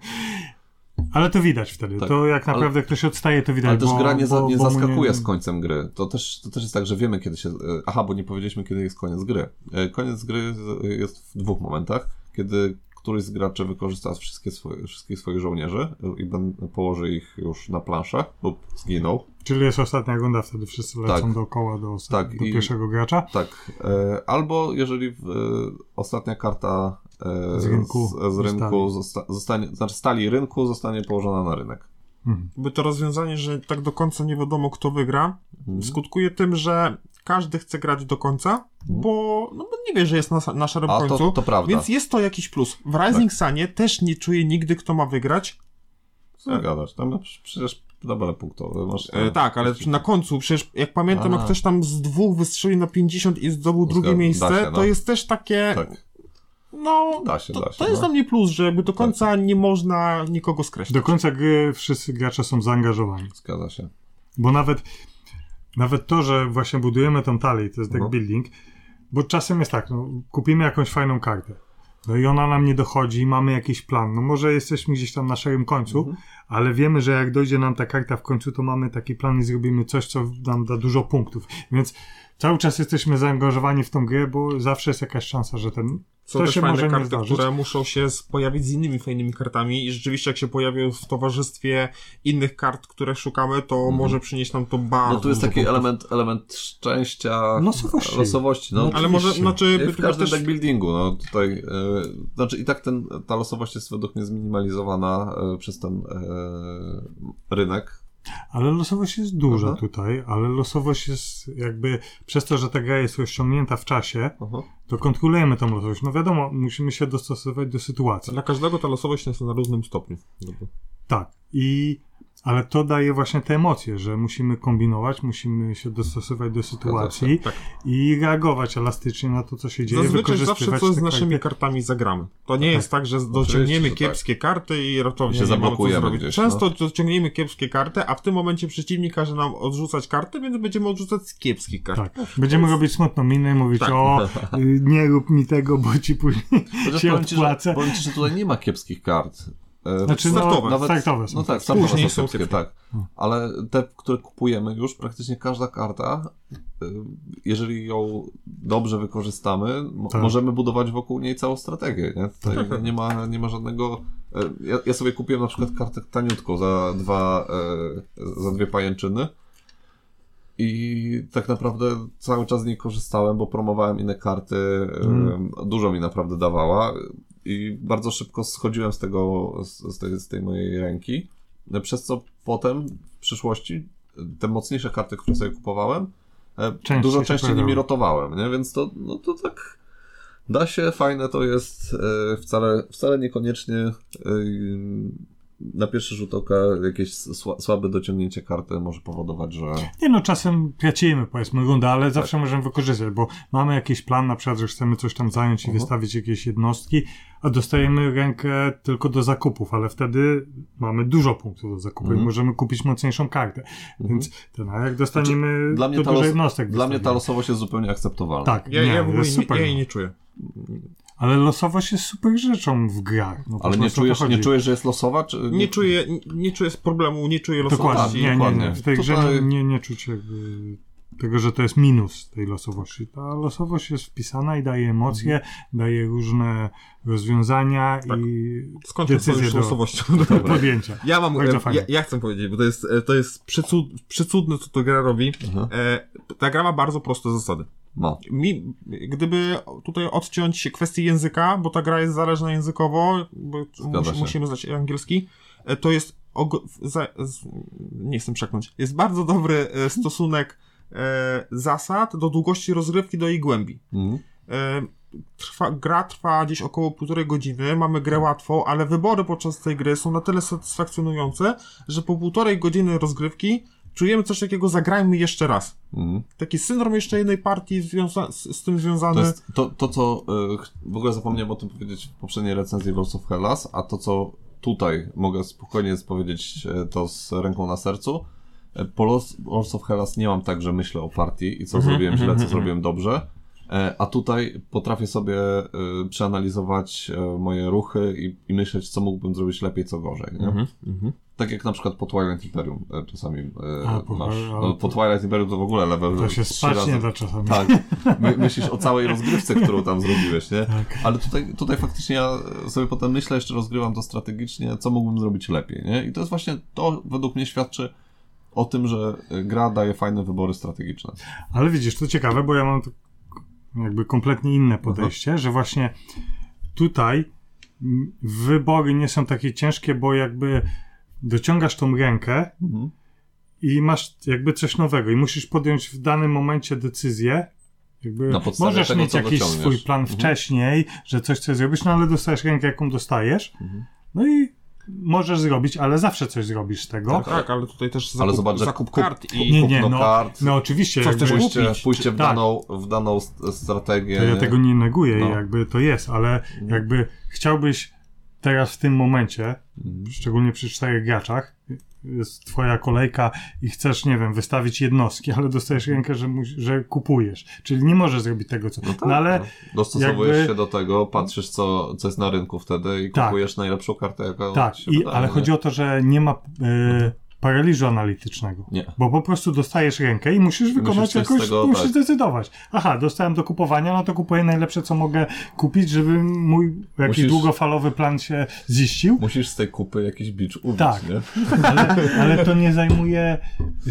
Ale to widać wtedy. Tak. To jak Ale- naprawdę ktoś odstaje, to widać. Ale też bo, gra nie, za, bo- nie bo zaskakuje z końcem gry. To też, to też jest tak, że wiemy kiedy się... y, Aha, bo nie powiedzieliśmy kiedy jest koniec gry. Y, Koniec gry jest w dwóch momentach. Kiedy któryś z graczy wykorzysta wszystkie swoje, wszystkich swoich żołnierzy y, i ben- położy ich już na planszę lub zginął. Czyli jest ostatnia runda, wtedy wszyscy lecą Tak. dookoła do, Tak, do i- pierwszego gracza. Tak, e, albo jeżeli w, e, ostatnia karta e, Z rynku z, z rynku zosta, zostanie, znaczy stali rynku zostanie położona na rynek. Mhm. By to rozwiązanie, że tak do końca nie wiadomo kto wygra, Mhm. skutkuje tym, że każdy chce grać do końca, bo, no, bo nie wie, że jest na, na szarym A końcu. to, to prawda. Więc jest to jakiś plus. W Rising Sunie też nie czuje nigdy, kto ma wygrać. Co gadasz? Tam przecież tabele punktowe. Masz E, tak, ale na końcu, przecież jak pamiętam, A. jak ktoś tam z dwóch wystrzelił na 50 i zdobył drugie miejsce, się, no. to jest też takie, Tak, no, da się, to, da się. to jest no. dla mnie plus, że jakby do końca nie można nikogo skreślić. Do końca gry wszyscy gracze są zaangażowani. Zgadza się. Bo nawet, nawet to, że właśnie budujemy tą talię, to jest deck No. building, bo czasem jest tak, no, kupimy jakąś fajną kartę, no i ona nam nie dochodzi, mamy jakiś plan, no może jesteśmy gdzieś tam na szarym końcu, Mhm. ale wiemy, że jak dojdzie nam ta karta w końcu, to mamy taki plan i zrobimy coś, co nam da dużo punktów, więc cały czas jesteśmy zaangażowani w tą grę, bo zawsze jest jakaś szansa, że ten Są to też się fajne może karty, które muszą się pojawić z innymi fajnymi kartami i rzeczywiście jak się pojawią w towarzystwie innych kart, które szukamy, to może przynieść nam to bardzo No tu jest taki punktów. element, element szczęścia, Losowości. losowości no. Ale może, znaczy, w każdym też, buildingu, no tutaj, e, znaczy i tak ten, ta losowość jest według mnie zminimalizowana e, przez ten e, rynek. Ale losowość jest duża Aha. tutaj, ale losowość jest jakby przez to, że ta gra jest rozciągnięta w czasie, Aha. to kontrolujemy tą losowość. No wiadomo, musimy się dostosować do sytuacji. dla każdego ta losowość jest na różnym stopniu. Tak. I ale to daje właśnie te emocje, że musimy kombinować, musimy się dostosować do sytuacji Tak. i reagować elastycznie na to, co się dzieje, Zazwyczaj zawsze coś z naszymi karty. kartami zagramy. To nie jest tak, że dociągniemy że tak. kiepskie karty i ratownie Się zablokujemy zrobić. gdzieś, Często dociągniemy kiepskie karty, a w tym momencie przeciwnik każe nam odrzucać karty, więc będziemy odrzucać z kiepskich kart. Tak. Będziemy robić smutną minę i mówić, Tak. o, y, nie rób mi tego, bo ci później Chociaż się powiem ci, że, odpłacę. powiem ci, że tutaj nie ma kiepskich kart. E, Znaczy, no, startowe. startowe są. No tak, startowe Później są kiepskie, tak. Ale te, które kupujemy już, praktycznie każda karta, y, jeżeli ją dobrze wykorzystamy, Tak. możemy budować wokół niej całą strategię, nie? Tutaj nie, ma, nie ma żadnego... e, Ja, ja sobie kupiłem na przykład kartę taniutką za dwa, e, za dwie pajęczyny i tak naprawdę cały czas z niej korzystałem, bo promowałem inne karty, e, Mm. dużo mi naprawdę dawała i bardzo szybko schodziłem z tego, z, tej, z tej mojej ręki, przez co potem w przyszłości te mocniejsze karty, które sobie kupowałem, e, Częściej dużo częściej nimi rotowałem, nie? Więc to, no to tak da się, fajne to jest, e, wcale, wcale niekoniecznie e, na pierwszy rzut oka jakieś sła, słabe dociągnięcie karty może powodować, że Nie no, czasem tracimy powiedzmy rundę, ale zawsze możemy wykorzystać, bo mamy jakiś plan, na przykład, że chcemy coś tam zająć i Mhm. wystawić jakieś jednostki, a dostajemy rękę tylko do zakupów, ale wtedy mamy dużo punktów do zakupu i Mhm. możemy kupić mocniejszą kartę. Więc ten, a jak dostaniemy Znaczy, Dla mnie, dużo los, jednostek dla mnie ta losowość jest zupełnie akceptowalna. Tak, Ja, nie, ja w ogóle nie, super. ja jej nie czuję. Ale losowość jest super rzeczą w grach. No, Ale nie czujesz, chodzi. nie czujesz, że jest losowa? Czy Nie czuję, nie, nie czuję problemu, nie czuję Dokładnie, losowości. nie, nie, dokładnie. nie. W tej grze Tutaj- nie, nie, nie czuć jakby tego, że to jest minus tej losowości. Ta losowość jest wpisana i daje emocje, Mhm. daje różne rozwiązania Tak. i decyzje do losowością. podjęcia. Ja mam, e, ja, ja chcę powiedzieć, bo to jest, e, to jest przecud, przecudne, co to gra robi. Mhm. E, ta gra ma bardzo proste zasady. No. Mi, gdyby tutaj odciąć kwestię języka, bo ta gra jest zależna językowo, bo się. musimy znać angielski, e, to jest, za, z, nie chcę przeknąć, jest bardzo dobry e, stosunek e, zasad do długości rozgrywki, do jej głębi. Mhm. E, Trwa, gra trwa gdzieś około półtorej godziny, mamy grę łatwą, ale wybory podczas tej gry są na tyle satysfakcjonujące, że po półtorej godziny rozgrywki czujemy coś takiego, zagrajmy jeszcze raz. Mhm. Taki syndrom jeszcze jednej partii związa- z, z tym To związany. jest to, to co y, ch- w ogóle zapomniałem o tym powiedzieć w poprzedniej recenzji Lords of Hellas, a to co tutaj mogę spokojnie powiedzieć e, to z ręką na sercu. E, Po Lords, of Hellas nie mam tak, że myślę o partii i co Mhm, zrobiłem źle, mhm, co mhm. zrobiłem dobrze. E, A tutaj potrafię sobie przeanalizować e, moje ruchy i, i myśleć, co mógłbym zrobić lepiej, co gorzej. Nie? Mhm. Tak jak na przykład po Twilight Imperium e, czasami e, A, po- masz. No, po Twilight Imperium to w ogóle level To się spać razy- nie da czasami. tak. My, myślisz o całej rozgrywce, którą tam zrobiłeś, nie? Tak. Ale tutaj, tutaj faktycznie ja sobie potem myślę, jeszcze rozgrywam to strategicznie, co mógłbym zrobić lepiej, nie? I to jest właśnie, to według mnie świadczy o tym, że gra daje fajne wybory strategiczne. Ale widzisz, to ciekawe, bo ja mam to jakby kompletnie inne podejście, że właśnie tutaj wybory nie są takie ciężkie, bo jakby dociągasz tą rękę Mhm. i masz jakby coś nowego i musisz podjąć w danym momencie decyzję. Jakby Na podstawie możesz tego, mieć co jakiś dociągniesz. swój plan Mhm. wcześniej, że coś chcesz zrobić, no ale dostajesz rękę, jaką dostajesz. Mhm. No i możesz zrobić, ale zawsze coś zrobisz z tego. Tak, tak, ale tutaj też zakup, Ale zobacz, zakup kup- kart i... Nie, nie, kupno no, kart, no oczywiście. Co chcesz pójście, kupić, pójście w, tak. daną, w daną st- strategię. To ja nie? tego nie neguję, No. jakby to jest, ale jakby chciałbyś teraz w tym momencie, Mhm. szczególnie przy czterech graczach, jest twoja kolejka i chcesz, nie wiem, wystawić jednostki, ale dostajesz rękę, że, że kupujesz. Czyli nie możesz zrobić tego, co... No, tak, no ale no. Dostosowujesz jakby- się do tego, patrzysz co, co jest na rynku wtedy i Tak. kupujesz najlepszą kartę, jaka tak, i, wydaje, ale nie? chodzi o to, że nie ma e, paraliżu analitycznego. Nie. Bo po prostu dostajesz rękę i musisz wykonać coś z jakąś, tego, musisz tak. zdecydować. Aha, dostałem do kupowania, no to kupuję najlepsze, co mogę kupić, żeby mój jakiś Musisz- długofalowy plan się ziścił. Musisz z tej kupy jakiś bicz ubić, Tak. nie? Ale, ale to nie zajmuje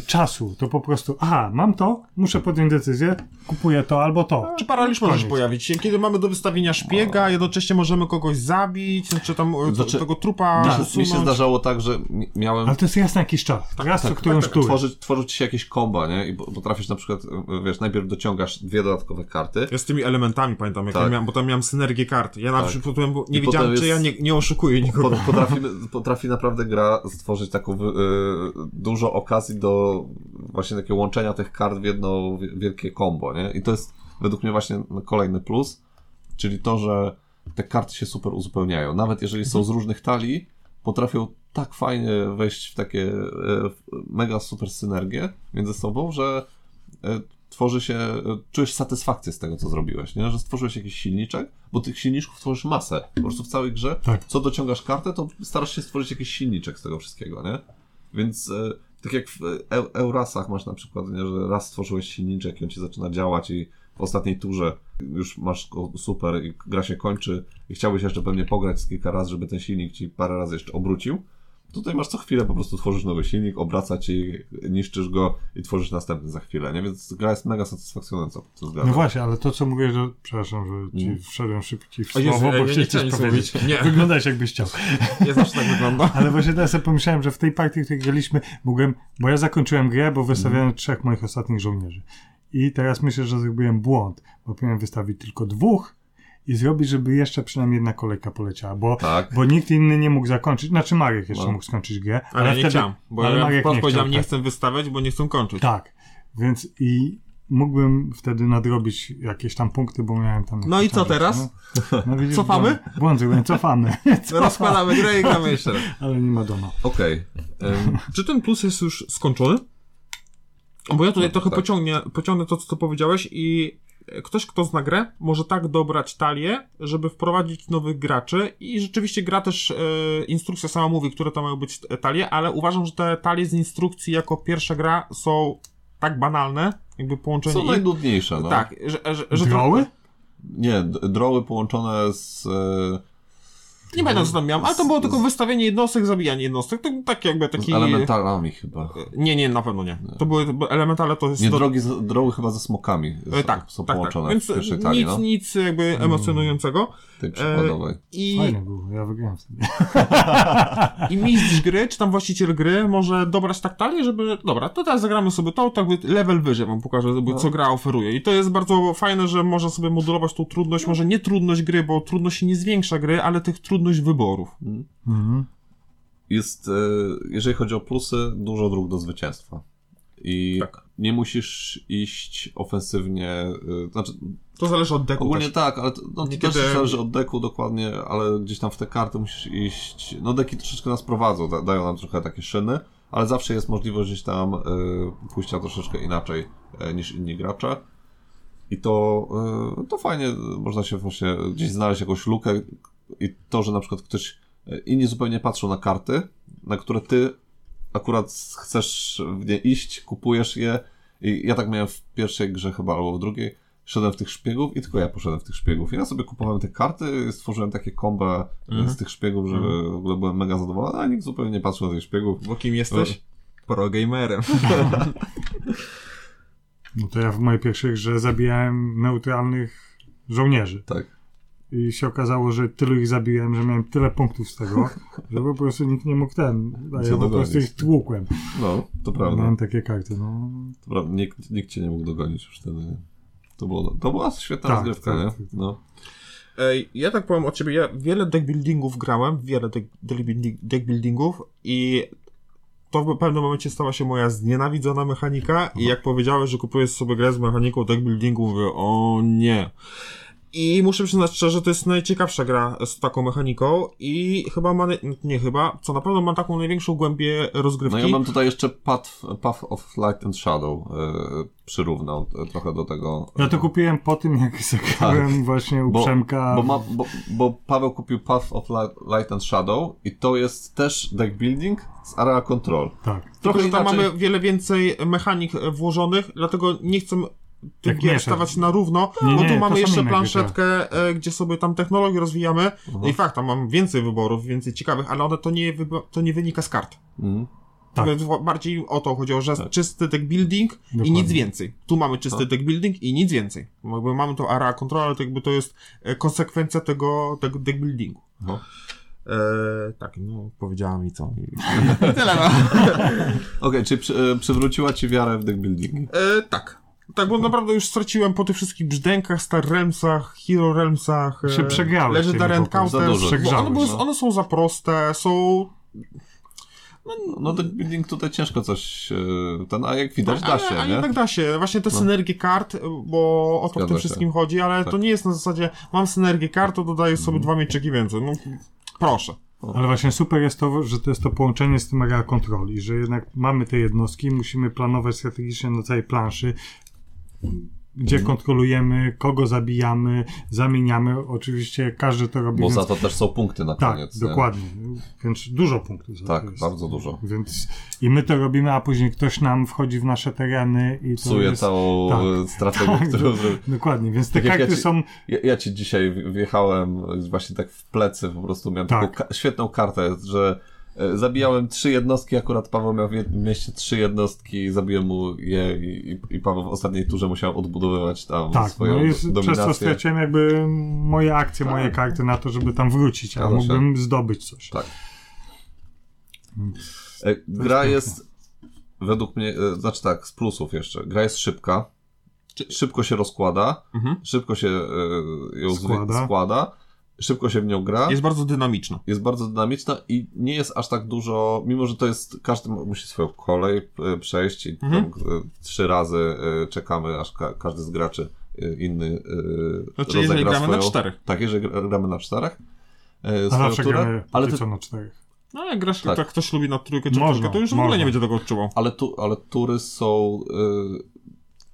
czasu. To po prostu, aha, mam to, muszę podjąć decyzję, kupuję to albo to. Czy paraliż może się pojawić się, kiedy mamy do wystawienia szpiega, jednocześnie możemy kogoś zabić, czy tam e, Znaczy, tego trupa Mi się, mi się zdarzało tak, że mi- miałem Ale to jest raz na jakiś czas. Raz co którąś tak, turę. tworzyć, tworzyć się jakieś komba, nie? I po- potrafisz na przykład, e, wiesz, najpierw dociągasz dwie dodatkowe karty, Ja z tymi elementami pamiętam, jak Tak. ja miałem, bo tam miałem synergię kart. Ja na Tak. przykład nie I wiedziałem, potem czy ja jest- nie, nie oszukuję nikogo. Pot- Potrafimy, potrafi naprawdę gra stworzyć taką y, dużo okazji do właśnie takiego łączenia tych kart w jedno wi- wielkie combo, nie? I to jest według mnie właśnie kolejny plus, czyli to, że te karty się super uzupełniają. Nawet jeżeli są z różnych talii, potrafią tak fajnie wejść w takie e, mega super synergie między sobą, że e, tworzy się, e, czujesz satysfakcję z tego, co zrobiłeś, nie? Że stworzyłeś jakiś silniczek, bo tych silniczków tworzysz masę. Po prostu w całej grze, Tak. co dociągasz kartę, to starasz się stworzyć jakiś silniczek z tego wszystkiego, nie? Więc tak jak w Eurasach masz na przykład, nie, że raz stworzyłeś silniczek i on ci zaczyna działać i w ostatniej turze już masz go super i gra się kończy i chciałbyś jeszcze pewnie pograć z kilka razy, żeby ten silnik ci parę razy jeszcze obrócił. Tutaj masz co chwilę po prostu tworzysz nowy silnik, obraca ci, niszczysz go i tworzysz następny za chwilę, nie? Więc gra jest mega satysfakcjonująca pod tym No właśnie, ale to co mówię, że przepraszam, że ci Mm. wszedłem szybciej w słowo, ja bo nie chciałeś coś powiedzieć. mówić. Nie. Wyglądałeś jakbyś chciał. Nie zawsze tak wygląda. Ale właśnie teraz sobie pomyślałem, że w tej partii, w której graliśmy, mogłem, bo ja zakończyłem grę, bo wystawiałem trzech moich ostatnich żołnierzy. I teraz myślę, że zrobiłem błąd, bo powinienem wystawić tylko dwóch i zrobić, żeby jeszcze przynajmniej jedna kolejka poleciała, bo, Tak. bo nikt inny nie mógł zakończyć, znaczy Marek jeszcze No. mógł skończyć grę, Ale, ja nie wtedy, chciałem, bo ale ja Marek nie powiedziałem, nie tak. chcę wystawiać, bo nie chcę kończyć. Tak, więc i mógłbym wtedy nadrobić jakieś tam punkty, bo miałem tam... No i co rzeczy, teraz? No, no widzisz, Cofamy? Błąd, błąd zrobiłem, cofamy. Rozkładamy grę i gramy jeszcze raz. Ale nie ma doma. Okej. Em, Czy ten plus jest już skończony? Bo ja tutaj No, trochę tak. pociągnie, pociągnę to, co powiedziałeś i ktoś, kto zna grę, może tak dobrać talię, żeby wprowadzić nowych graczy i rzeczywiście gra też, e, instrukcja sama mówi, które to mają być talie, ale uważam, że te talie z instrukcji jako pierwsza gra są tak banalne, jakby połączenie Są ich. najnudniejsze, no. Tak, że, że, że to, Droły? Nie, droły połączone z... E, nie pamiętam co tam miałem, ale to było tylko wystawienie jednostek, zabijanie jednostek, to tak jakby z taki... elementalami chyba. Nie, nie, na pewno nie. To były, elementale to jest... Nie, to... drogi, z- droły chyba ze smokami E, są, tak, są tak, połączone tak. Więc nic, no. nic jakby emocjonującego. Tej przykładowej. I, Fajny był, ja wygrałem wtedy. I mistrz gry, czy tam właściciel gry może dobrać tak talię, żeby, dobra, to teraz zagramy sobie to, tak by level wyżej wam pokażę, jakby, No. co gra oferuje. I to jest bardzo fajne, że można sobie modulować tą trudność, może nie trudność gry, bo trudność się nie zwiększa gry, ale tych trudność wyborów. Mhm. Jest, e, jeżeli chodzi o plusy, dużo dróg do zwycięstwa. I Tak. nie musisz iść ofensywnie, e, znaczy To zależy od deku ogólnie też. tak, ale to, no, to Niekiedy- też zależy od deku dokładnie, ale gdzieś tam w te karty musisz iść, no deki troszeczkę nas prowadzą, da, dają nam trochę takie szyny, ale zawsze jest możliwość gdzieś tam e, pójścia troszeczkę inaczej e, niż inni gracze. I to, e, to fajnie, można się właśnie gdzieś znaleźć jakąś lukę i to, że na przykład ktoś, e, inni zupełnie patrzą na karty, na które ty akurat chcesz w nie iść, kupujesz je i ja tak miałem w pierwszej grze chyba, albo w drugiej, szedłem w tych szpiegów i tylko ja poszedłem w tych szpiegów. I ja sobie kupowałem te karty, stworzyłem takie kombo Mhm. z tych szpiegów, że w ogóle byłem mega zadowolony, a nikt zupełnie nie patrzył na tych szpiegów. Bo kim jesteś? Progamerem. No to ja w mojej pierwszej grze zabijałem neutralnych żołnierzy. Tak. I się okazało, że tylu ich zabiłem, że miałem tyle punktów z tego, że po prostu nikt nie mógł ten. A ja po prostu ich tłukłem. No, to prawda. Miałem takie karty, no. To prawda. Nikt, nikt cię nie mógł dogonić już wtedy. To, było, to była świetna Tak, rozgrywka, tak, nie? tak. No. Ej, ja tak powiem od ciebie, ja wiele deckbuildingów grałem, wiele deck- deckbuilding- deckbuildingów i to w pewnym momencie stała się moja znienawidzona mechanika i jak powiedziałeś, że kupujesz sobie grę z mechaniką deckbuildingu, mówię, o nie. I muszę przyznać szczerze, że to jest najciekawsza gra z taką mechaniką i chyba ma, nie chyba, co na pewno ma taką największą głębię rozgrywki. No ja bym tutaj jeszcze Path, Path of Light and Shadow y, przyrównał y, trochę do tego. Ja to kupiłem po tym, jak zagrałem właśnie u Bo, Przemka. bo, ma, bo, bo Paweł kupił Path of Light, and Shadow i to jest też deck building z area control. Tak. Tylko, Trochę że tam inaczej. mamy wiele więcej mechanik e, włożonych, dlatego nie chcę tych Tak gier stawać na równo, Nie, bo nie, tu to mamy jeszcze planszetkę, e, gdzie sobie tam technologię rozwijamy. Mhm. No i fakt, tam mam więcej wyborów, więcej ciekawych, ale one to nie, to nie wynika z kart. Mhm. Tak. Więc Bardziej o to chodziło, że jest czysty deck building i Dokładnie. nic więcej. Tu mamy czysty Tak. deck building i nic więcej. Jakby mamy to area control, ale to jakby to jest e, konsekwencja tego, tego deck buildingu. No. E, tak, no powiedziała mi co. I, i tyle no. Okej, czy przy, y, przywróciła ci wiarę w deck building? E, tak. Tak, bo naprawdę już straciłem po tych wszystkich brzdękach, Star Realmsach, Hero Realmsach, Się przegrałeś Legendary Encounters, one, były, no. one są za proste, są... No deck building tutaj ciężko coś, y, ten, a jak widać da się, ale, nie? tak da się. Właśnie te No. synergie kart, bo o to w tym się. wszystkim chodzi, ale to Tak. nie jest na zasadzie mam synergię kart, to dodaję sobie dwa mieczyki więcej. No, proszę. Ale właśnie super jest to, że to jest to połączenie z tym area kontroli, że jednak mamy te jednostki, musimy planować strategicznie na całej planszy, gdzie Mhm. kontrolujemy, kogo zabijamy, zamieniamy. Oczywiście każdy to robi. Bo więc... za to też są punkty na Tak, koniec. nie? dokładnie. Więc dużo punktów. za Tak, to jest. bardzo dużo. Więc i my to robimy, a później ktoś nam wchodzi w nasze tereny i to Psuje jest... całą tak. tak, strategię, Tak, którą do-. Dokładnie, więc te Tak jak ja karty ci- są... Ja, ja ci dzisiaj wjechałem właśnie tak w plecy, po prostu miałem Tak. taką świetną kartę, że e, zabijałem trzy jednostki, akurat Paweł miał w jednym mieście trzy jednostki, zabiłem mu je i, i, i Paweł w ostatniej turze musiał odbudowywać tam Tak, swoją no i z- przez dominację. to straciłem jakby moje akcje, Tak. moje karty na to, żeby tam wrócić, a mógłbym zdobyć coś. Tak. E, Gra jest według mnie, e, znaczy tak, z plusów jeszcze, gra jest szybka, szybko się rozkłada, Mhm. szybko się e, ją Składa. składa. Szybko się w nią gra. Jest bardzo dynamiczna. jest bardzo dynamiczna i nie jest aż tak dużo, mimo że to jest, każdy mu- musi swoją kolej e, przejść i Mhm. tam e, trzy razy e, czekamy, aż ka każdy z graczy inny Znaczy, jeżeli rozegra gramy na swoją- czterech. Tak, jeżeli gra- gramy na czterech. A swoją zawsze turę, gramy ale, ty, na czterech. No jak grasz, Tak. tak. ktoś lubi na trójkę czy Można, czwórkę, to już w ogóle nie będzie tego odczuwał. ale, tu, ale tury są e,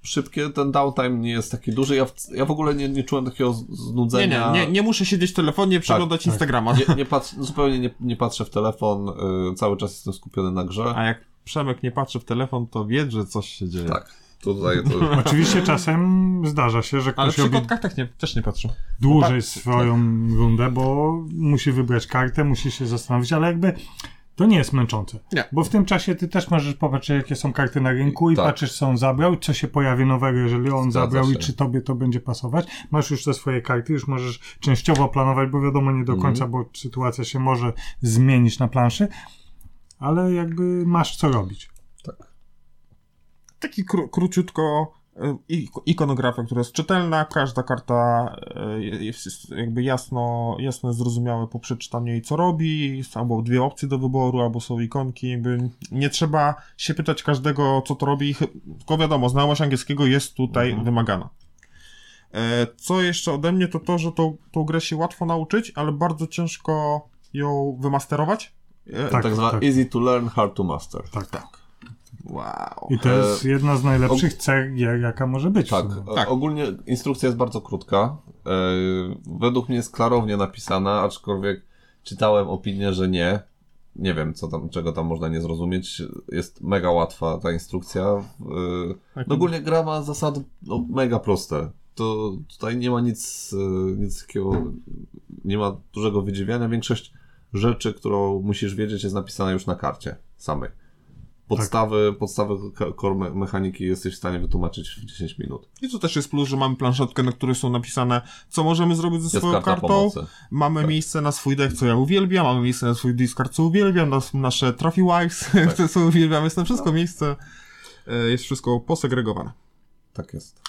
szybkie, ten downtime nie jest taki duży, ja w, ja w ogóle nie, nie czułem takiego z- Nie, znudzenia. nie, nie, nie muszę siedzieć w telefonie, przeglądać tak. Instagrama. Nie, nie patrz, zupełnie nie, nie patrzę w telefon, e, cały czas jestem skupiony na grze. A jak Przemek nie patrzy w telefon, to wie, że coś się dzieje. Tak, tutaj to... Oczywiście czasem zdarza się, że Ale ktoś przy robi kotkach tak nie, też nie patrzę. dłużej tak, swoją rundę, bo musi wybrać kartę, musi się zastanowić, ale jakby to nie jest męczące. Nie. Bo w tym czasie ty też możesz popatrzeć, jakie są karty na rynku i Tak. patrzysz, co on zabrał, co się pojawi nowego, jeżeli on Zgadza zabrał i się. czy tobie to będzie pasować. Masz już te swoje karty, już możesz częściowo planować, bo wiadomo nie do Mhm. końca, bo sytuacja się może zmienić na planszy, ale jakby masz co robić. Taki kró, króciutko i- ikonografia, która jest czytelna, każda karta e, jest jakby jasno, jasno zrozumiałe po przeczytaniu jej co robi, są albo dwie opcje do wyboru, albo są ikonki, jakby nie trzeba się pytać każdego co to robi, tylko wiadomo, znajomość angielskiego jest tutaj Mhm. wymagana. E, Co jeszcze ode mnie to to, że tą, tą grę się łatwo nauczyć, ale bardzo ciężko ją wymasterować. E, Tak. Tak, zwana tak. easy to learn, hard to master. Tak, tak. Wow. I to E, jest jedna z najlepszych cech jaka może być. Tak, sumie. Tak. ogólnie instrukcja jest bardzo krótka. E, według mnie jest klarownie napisana, aczkolwiek czytałem opinię, że nie. Nie wiem, co tam, czego tam można nie zrozumieć. Jest mega łatwa ta instrukcja. E, no ogólnie gra ma zasady no, mega proste. To tutaj nie ma nic, e, nic takiego, nie ma dużego wydziwiania. Większość rzeczy, którą musisz wiedzieć, jest napisana już na karcie samej. Podstawy, podstawy ka- core me- mechaniki jesteś w stanie wytłumaczyć w 10 minut. I to też jest plus, że mamy planszetkę, na której są napisane, co możemy zrobić ze Jest swoją karta kartą. pomocy. Mamy Tak. miejsce na swój deck, co ja uwielbiam, mamy miejsce na swój discard, co uwielbiam, nas, nasze trophy wives, Tak. co uwielbiam, jest na wszystko miejsce, e, jest wszystko posegregowane. Tak jest.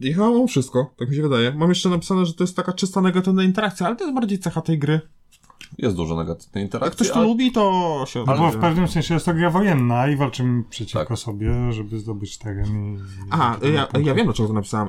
I chyba mam wszystko, tak mi się wydaje. Mam jeszcze napisane, że to jest taka czysta negatywna interakcja, ale to jest bardziej cecha tej gry. Jest dużo negatywnej Jak interakcji. ktoś to ale- lubi, to się... No bo w pewnym sensie jest to gra wojenna i walczymy przeciwko Tak. sobie, żeby zdobyć teren i... Aha, ja, ja wiem, dlaczego to napisałem.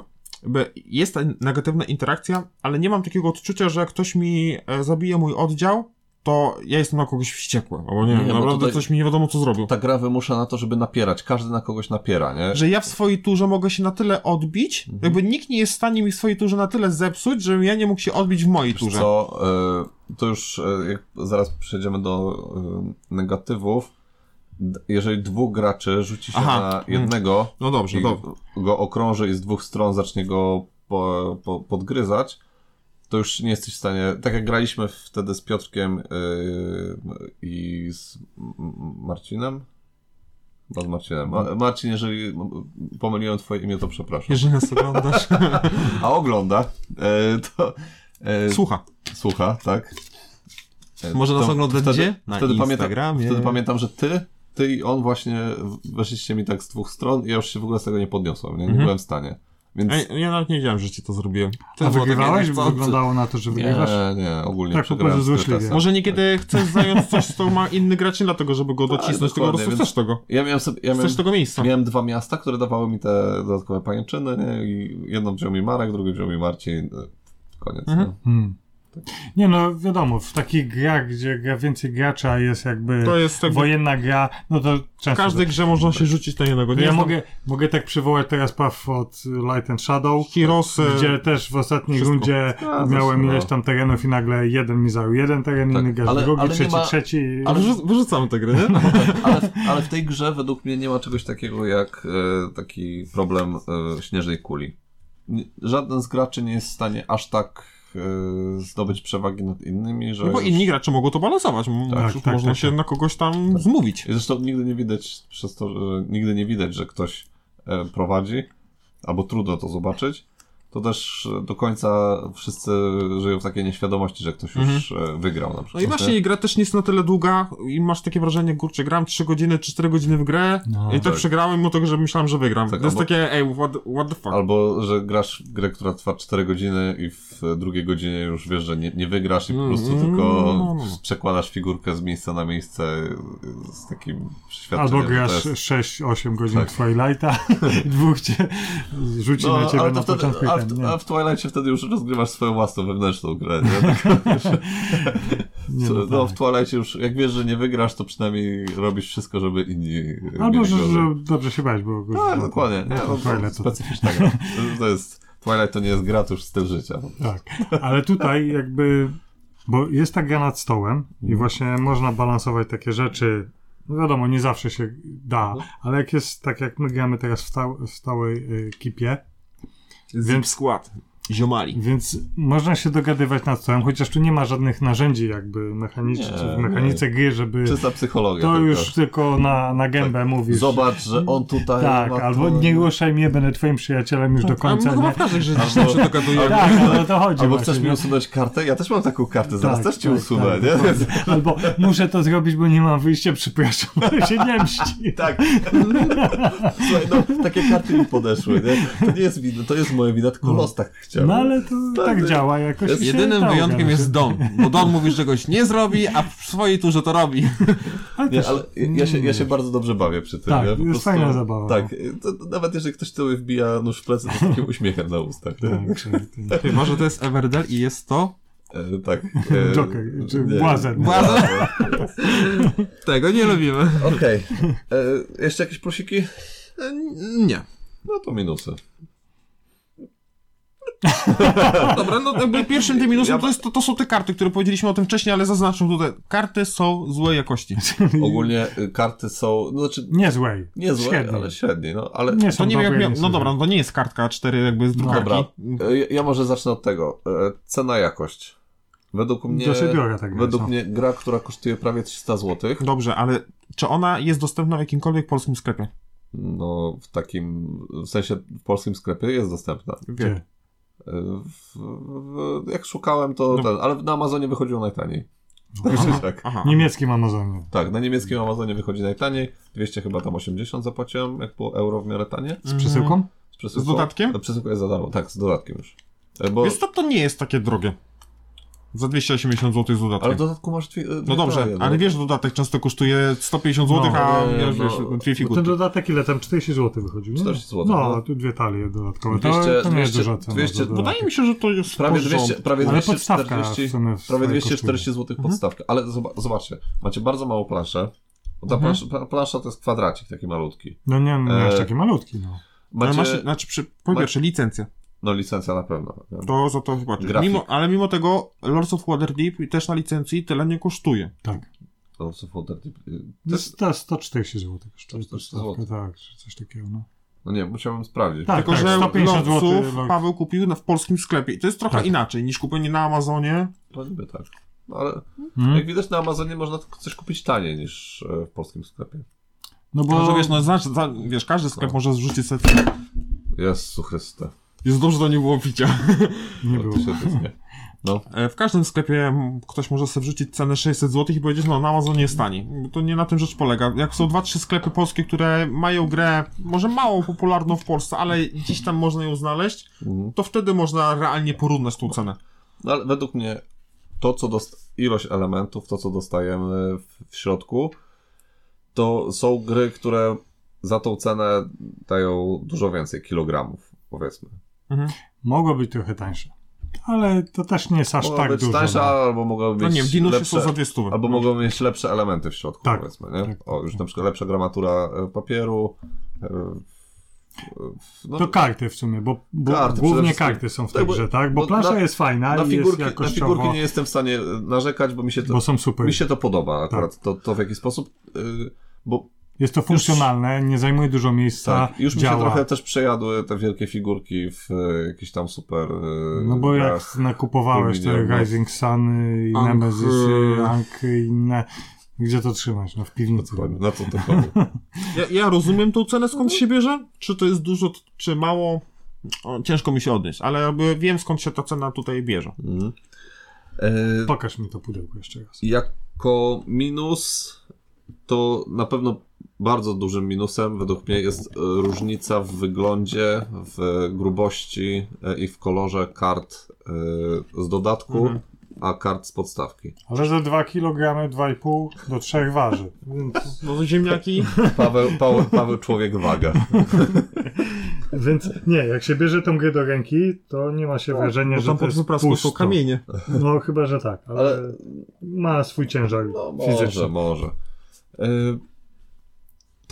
Jest ta negatywna interakcja, ale nie mam takiego odczucia, że jak ktoś mi e, zabije mój oddział, to ja jestem na kogoś wściekły. Albo nie, Nie, naprawdę tutaj- coś mi nie wiadomo, co zrobił. Ta gra wymusza na to, żeby napierać. Każdy na kogoś napiera, nie? Że ja w swojej turze mogę się na tyle odbić, Mhm. jakby nikt nie jest w stanie mi w swojej turze na tyle zepsuć, żebym ja nie mógł się odbić w mojej Wiesz turze. co, e, to już e, jak zaraz przejdziemy do e, negatywów. Jeżeli dwóch graczy rzuci się Aha, na mm. jednego No dobrze, i dobrze. go okrąży i z dwóch stron zacznie go po, po, podgryzać, to już nie jesteś w stanie. Tak jak graliśmy wtedy z Piotrkiem yy, i z Marcinem. Chyba z Marcinem. Ma, Marcin, jeżeli pomyliłem twoje imię, to przepraszam. Jeżeli nas oglądasz. A ogląda, to. Słucha. Słucha, tak. Może nas oglądać wtedy, gdzie? Na wtedy pamiętam, Instagramie. wtedy pamiętam, że ty, ty i on właśnie weszliście mi tak z dwóch stron i ja już się w ogóle z tego nie podniosłem, nie, nie Mhm. byłem w stanie. Więc Ej, ja nawet nie wiedziałem, że ci to zrobiłem. To A wygrywałeś? co, Wyglądało na to, że wygrywasz? nie, nie, ogólnie Tak, po przegrałem złośliwie. Może niekiedy chcesz zająć coś, co ma inny gracz, nie dlatego, żeby go docisnąć, tylko po prostu chcesz tego. Ja miałem sobie, ja miałem, tego miejsca. miałem dwa miasta, które dawały mi te dodatkowe pajęczyny, nie? I jedną wziął mi Marek, drugą wziął mi Marcin. Koniec, Mhm. nie? Hmm. Nie no, wiadomo, w takich grach, gdzie gra więcej graczy, a jest jakby To jest jakby... wojenna gra, no to W często... każdej grze można się rzucić na jednego. Nie ja mogę, mogę tak przywołać teraz Path od Light and Shadow, Heroesy... gdzie też w ostatniej wszystko. rundzie A, miałem zresztą, ileś no. tam terenów i nagle jeden mi zajął jeden teren, Tak, inny gracz ale- drugi, ale trzeci, ma- trzeci. Ale wyrzu- wyrzucamy tę grę, nie? Ale, w- ale w tej grze według mnie nie ma czegoś takiego jak e, taki problem e, śnieżnej kuli. Żaden z graczy nie jest w stanie aż tak zdobyć przewagi nad innymi, że. No bo już- inni gracze mogą to balansować. Tak, Tak, tak, można tak, się tak. na kogoś tam zmówić. I zresztą nigdy nie widać przez to, że nigdy nie widać, że ktoś e, prowadzi, albo trudno to zobaczyć. To też e, do końca wszyscy żyją w takiej nieświadomości, że ktoś już e, wygrał na No przykład. i właśnie nie? gra też nie jest na tyle długa i masz takie wrażenie, kurczę, gram 3 godziny czy 4 godziny w grę No. i tak, Tak. przegrałem mimo tego, że myślałem, że wygram. Tak, to jest albo- takie, ej, what, what the fuck. Albo, że grasz w grę, która trwa 4 godziny i w drugiej godzinie już wiesz, że nie, nie wygrasz i po prostu Mm, tylko no, no, no. przekładasz figurkę z miejsca na miejsce z takim przeświadczeniem. Albo grasz to jest... 6-8 godzin Tak. Twilighta i dwóch cię rzuci No, na ciebie ale na to początku i a, ten, w, nie, a w Twilightie wtedy już rozgrywasz swoją własną wewnętrzną grę, nie? Tak, nie, no, no, w tak. Twilightie już, jak wiesz, że nie wygrasz, to przynajmniej robisz wszystko, żeby inni Albo, że, że dobrze się bać, bo... Tak, dokładnie. Nie, no, to Twilight to- specyficzna gra. To jest... Twilight to nie jest gra, to już styl życia. Tak, ale tutaj jakby, bo jest ta gra nad stołem i właśnie można balansować takie rzeczy, no wiadomo, nie zawsze się da, ale jak jest tak jak my gramy teraz w, w stałej y, ekipie, Zip skład. Ziomali. więc można się dogadywać nad stołem, chociaż tu nie ma żadnych narzędzi jakby mechanicznych, Nie, w mechanice gry, żeby Czysta psychologia. to tylko. już tylko na, na gębę mówisz. Zobacz, że on tutaj Tak, ma albo to- nie ruszaj mnie, będę twoim przyjacielem już do A końca, my chyba nie? w każdej Albo- się dogadujemy. Tak, ale o to chodzi Albo właśnie, chcesz mi nie? usunąć kartę? Ja też mam taką kartę, zaraz Tak, też ci tak, usunę, tak, nie? Albo muszę to zrobić, bo nie mam wyjścia, przepraszam, ale się nie mści. Tak. Słuchaj, no, takie karty mi podeszły, nie? To nie jest wina, to jest moja wina, tylko No. los tak chciał. No ale to Tak, tak działa jakoś. jest się Jedynym wyjątkiem ogarnąć. jest Don, bo Don mówi, że czegoś nie zrobi, a w swojej turze to robi. Ale Nie, ale ja się, ja się bardzo dobrze bawię przy tym. Tak, nie? jest fajna zabawa, Tak, to, to nawet jeżeli ktoś tyły wbija nóż w plecy, to z takim uśmiechem na ustach. Tak, tak, tak. Chyba, że to jest Everdell i jest to... E, tak. E, Joker, czy nie. błazen. Błazen? Tego nie lubimy. Okej. E, Jeszcze jakieś plusiki? Nie. No to minusy. Dobra, no jakby pierwszym tym minusem Ja- to, jest, to, to są te karty, które powiedzieliśmy o tym wcześniej, ale zaznaczę tutaj. Karty są złej jakości. Ogólnie y, karty są, no znaczy Nie złej. nie złe, Średniej. ale średnie, no ale... Nie są To nie wiem jak miał... No dobra, no to nie jest kartka A4 jakby z drukarki. Dobra, ja- ja może zacznę od tego. E, Cena jakość. Według mnie, Dosyć droga ta gra według no. mnie gra, która kosztuje prawie 300 zł, Dobrze, ale czy ona jest dostępna w jakimkolwiek polskim sklepie? no w takim, w sensie w polskim sklepie jest dostępna. Gdzie? W, w, jak szukałem to No. ten, ale na Amazonie wychodziło najtaniej. No. Także tak. Aha. Niemieckim Amazonie. Tak, na niemieckim Amazonie wychodzi najtaniej. 200 chyba tam 80 zapłaciłem, jak było euro w miarę tanie. Z przesyłką? Z Przesyłką- Z dodatkiem? Przesyłka jest za darmo, tak, z dodatkiem już. E, Bo, Wiesz co, to nie jest takie drogie. Za 280 zł z dodatkiem. ale w dodatku masz dwie, dwie No dobrze, kraje, ale wiesz, dodatek często kosztuje 150 zł, No, a nie, wiesz, no. wiesz, dwie Bo ten figurki. dodatek ile tam? 40 zł wychodził, nie? 40 zł, No, no. tu dwie talie dodatkowe. 200 to, to nie jest 200 duża cena. 200 za dodatek. Wydaje mi się, że to jest Prawie porządek. 200, prawie Ale 240, podstawka w sumie w prawie swoje 240 zł Mhm. podstawka. Ale zoba- zobaczcie, macie bardzo małą planszę. Bo ta Mhm. plansza, plansza to jest kwadracik taki malutki. No nie, no, nie aż E, taki malutki, no. Ale Macie, masz, znaczy, przy, po ma- pierwsze, licencja. No licencja na pewno. To za to chyba. Grafik. Mimo, ale mimo tego, Lords of Waterdeep też na licencji tyle nie kosztuje. Tak. To co folder, typ- y, To to jest, jest ta 140 zł kosztuje 140 podstawkę, zł. tak, czy coś takiego, no. no nie, musiałbym sprawdzić. Tak, Tylko, tak, że 150 zł. Lordsów no, Paweł kupił na, w polskim sklepie. I to jest trochę Tak. inaczej niż kupienie na Amazonie. To niby tak. No ale Hmm? jak widać na Amazonie można coś kupić taniej niż e, w polskim sklepie. No bo... Bo... Że wiesz, no, znaczy, za, wiesz, każdy sklep No. może zrzucić sobie cenę. Jest suchyste. Jest dobrze, że to nie było picia. Nie No, było. to się wytnie. No, E, W każdym sklepie ktoś może sobie wrzucić cenę 600 zł i powiedzieć, no na Amazonie jest tani. To nie na tym rzecz polega. Jak są dwa, trzy sklepy polskie, które mają grę, może mało popularną w Polsce, ale gdzieś tam można ją znaleźć, mhm. to wtedy można realnie porównać tą cenę. no ale według mnie to, co dost... ilość elementów, to, co dostajemy w środku, to są gry, które za tą cenę dają dużo więcej kilogramów, powiedzmy. Mogło być trochę tańsze. Ale to też nie jest aż Mogła tak być dużo. tańsza, no. albo mogła być No nie wiem, Dinusie lepsze... są za dwie stówy. Albo mogą mieć lepsze elementy w środku, Tak, powiedzmy, nie? tak, o, już tak. na przykład lepsza gramatura e, papieru. e, No, To karty w sumie, bo, bo Karty głównie karty są w Tak, tej bo- grze, tak? Bo, bo plansza na- jest fajna na, figurki, jest na figurki nie jestem w stanie narzekać, bo mi się to, bo są super. mi się to podoba akurat, Tak. to, to w jaki sposób, y, bo Jest to funkcjonalne, nie zajmuje dużo miejsca, tak, już mi działa. się trochę też przejadły te wielkie figurki w e, jakiś tam super e, No bo jak nakupowałeś te. Rising Sun i Ankh. Nemesis, Ank i inne, gdzie to trzymać? No w piwnicy. Dokładnie, Na co to chodzi? Ja, ja rozumiem tą cenę, skąd się bierze? Czy to jest dużo, czy mało? O, ciężko mi się odnieść, ale wiem, skąd się ta cena tutaj bierze. Mhm. E, Pokaż mi to pudełko jeszcze raz. Jako minus, to na pewno bardzo dużym minusem według mnie jest e, różnica w wyglądzie, w grubości e, i w kolorze kart e, z dodatku, Mhm. a kart z podstawki. Ale za 2 kg 2,5 do 3 waży. No to ziemniaki, Paweł, Paweł, Paweł człowiek waga. więc nie, jak się bierze tą grę do ręki, to nie ma się wrażenia, bo że to jest pusto. są kamienie. No chyba, że tak, ale, Ale ma swój ciężar no, może, fizyczny. może. E,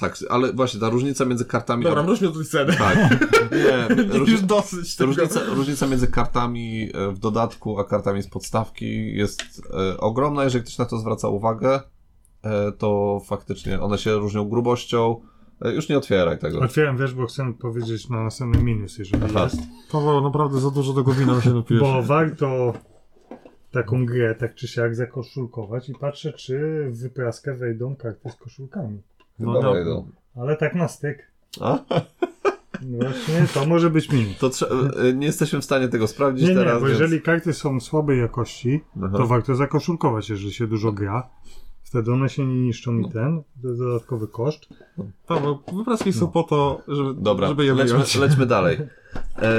tak, ale właśnie ta różnica między kartami... Dobra, wróćmy do tej. Tak. Nie, róż, Już dosyć tego. różnica, różnica między kartami e, w dodatku, a kartami z podstawki jest e, ogromna. Jeżeli ktoś na to zwraca uwagę, e, to faktycznie one się różnią grubością. E, już nie otwieraj tego. Otwieram, wiesz, bo chcę powiedzieć na następny minus, jeżeli Aha. jest. Paweł, naprawdę za dużo tego wina się napijesz. Bo warto taką grę tak czy siak zakoszulkować i patrzę, czy w wypraskę wejdą karty z koszulkami. Chyba no, no. Ale tak na styk. A? Właśnie, to może być minus. To trze- e, nie jesteśmy w stanie tego sprawdzić Nie, nie, teraz. bo więc... jeżeli karty są słabej jakości, Aha. to warto zakoszulkować, jeżeli się dużo gra. Wtedy one się nie niszczą i ten, to jest dodatkowy koszt. Paweł, wypraski są po to, żeby, Dobra, żeby je lećmy, wyjąć. lećmy dalej. E,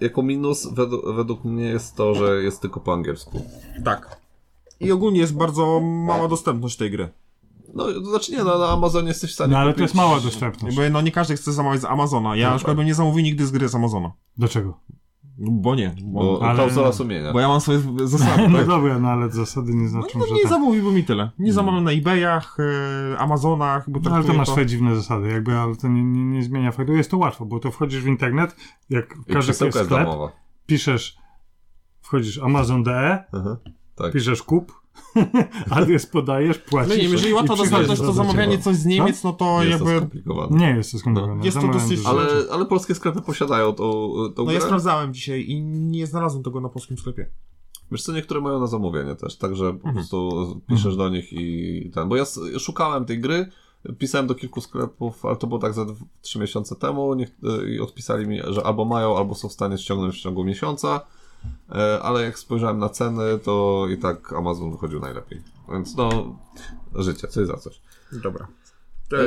jako minus według, według mnie jest to, że jest tylko po angielsku. Tak. I ogólnie jest bardzo mała dostępność tej gry. No, to znaczy nie, no, na Amazonie jesteś w stanie No ale kupić... to jest mała dostępność. Bo no nie każdy chce zamawiać z Amazona. Ja na przykład bym nie zamówił nigdy z gry z Amazona. Dlaczego? No, Bo nie. Bo, Bo Ale- klauzula sumienia. bo ja mam swoje zasady, No tak? dobra, no ale zasady nie No, znaczą, no że nie tak. zamówiłbym i tyle. Nie zamawiam na eBayach, e, Amazonach, bo No, ale to masz swoje dziwne zasady, jakby, ale to nie, nie, nie zmienia faktu. Jest to łatwo, bo to wchodzisz w internet, jak każdy sklep, darmowa. piszesz, wchodzisz amazon.de, Aha, tak. piszesz kup, adres podajesz, No płacisz. nie wiem, jeżeli łatwa dostępność, do to zamawianie coś z Niemiec, no to Jest to jakby... skomplikowane. Nie jest to skomplikowane. Jest to dosyć- Ale, ale polskie sklepy posiadają tą, tą No grę. ja sprawdzałem dzisiaj i nie znalazłem tego na polskim sklepie. Wiesz co, niektóre mają na zamówienie też, także po Mhm. prostu piszesz do nich i ten. Bo ja szukałem tej gry, pisałem do kilku sklepów, ale to było tak za 3 miesiące temu niech, i odpisali mi, że albo mają, albo są w stanie ściągnąć w ciągu miesiąca. E, Ale jak spojrzałem na ceny, to i tak Amazon wychodził najlepiej. Więc no, życie, coś za coś. Dobra. E,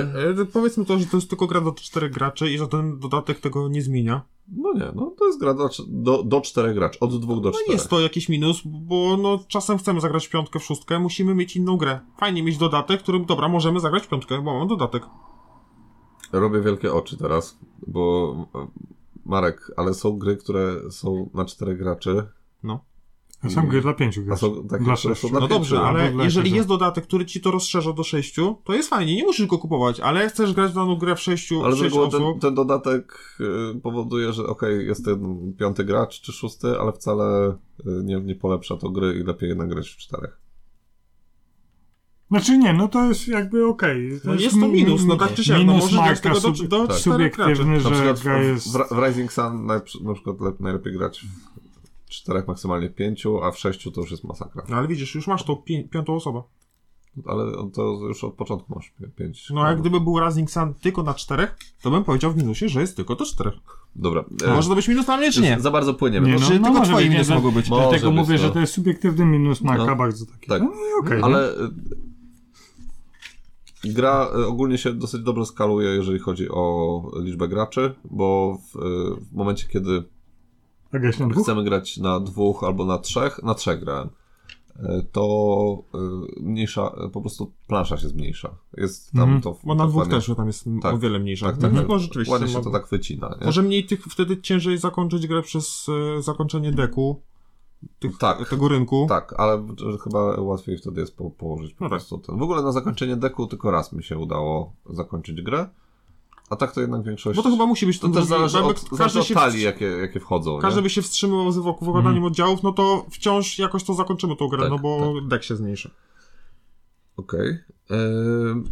e, powiedzmy to, że to jest tylko gra do czterech graczy i że ten dodatek tego nie zmienia. No nie, no to jest gra do, do, do czterech graczy, od dwóch do No czterech. jest to jakiś minus, bo no czasem chcemy zagrać w piątkę, w szóstkę, musimy mieć inną grę. Fajnie mieć dodatek, którym, dobra, możemy zagrać w piątkę, bo mam dodatek. Robię wielkie oczy teraz, bo Marek, ale są gry, które są na czterech graczy, No. A są gry dla pięciu a graczy. są takie, Dla które są sześciu. dla No pięciu. dobrze, albo ale dla jeżeli jest dodatek, który ci to rozszerza do sześciu, to jest fajnie, nie musisz go kupować, ale chcesz grać w daną grę w sześciu, Ale w sześć osób. ten, ten dodatek y, powoduje, że okej, jest ten piąty gracz czy szósty, ale wcale y, nie, nie polepsza to gry i lepiej jednak grać w czterech. Znaczy nie, no to jest jakby okej. No jest to minus, no tak czy siak, no minus grać marka tego do, sub- do tak. subiektywny, Na że gra jest... w, w Rising Sun na, na przykład lep, najlepiej grać w czterech, maksymalnie pięciu, a w sześciu to już jest masakra. No ale widzisz, już masz tą pię piątą osobę. Ale to już od początku masz pię- pięć. No jak gdyby był Rising Sun tylko na czterech, to bym powiedział w minusie, że jest tylko do czterech. Dobra. Może to być minus na mnie, czy nie? Za bardzo płyniemy. Nie, To- no, Czy no tylko może twoje minusy że- mogą być? Może Dlatego mówię, to. że to jest subiektywny minus Marka No. bardzo taki. Tak. No i okej. nie? Ale y, gra y, ogólnie się dosyć dobrze skaluje, jeżeli chodzi o liczbę graczy, bo w, y, w momencie, kiedy chcemy grać na dwóch albo na trzech, na trzech grałem, y, to y, mniejsza, y, po prostu plansza się zmniejsza. Jest tam Mhm. to... Bo na dwóch ładnie- też, tam jest Tak. o wiele mniejsza. Tak, Tak, tak, no, może rzeczywiście. Ładnie się no, to tak wycina, nie? Może mniej tych, wtedy ciężej zakończyć grę przez e, zakończenie deku, tych, Tak. tego rynku. Tak, ale chyba łatwiej wtedy jest po, położyć po No tak. prostu ten. W ogóle na zakończenie deku tylko raz mi się udało zakończyć grę, a tak to jednak większość... Bo to chyba musi być To też zależy od, każdy zależy od talii, wstrzy- jakie, jakie wchodzą. Każdy nie? by się wstrzymywał z wok- wyładaniem oddziałów, no to wciąż jakoś to zakończymy tą grę, Tak, no bo dek się zmniejszy. Okej. Ym,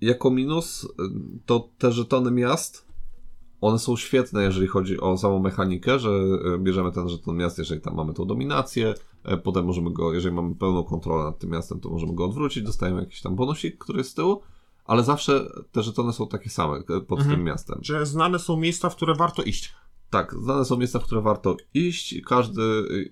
Jako minus, ym, to te żetony miast, one są świetne, jeżeli chodzi o samą mechanikę, że y, bierzemy ten żeton miast, jeżeli tam mamy tą dominację, e, potem możemy go, jeżeli mamy pełną kontrolę nad tym miastem, to możemy go odwrócić, dostajemy jakiś tam bonusik, który jest z tyłu, ale zawsze te żetony są takie same e, pod Mhm. tym miastem. Że znane są miejsca, w które warto iść. Tak, znane są miejsca, w które warto iść, każdy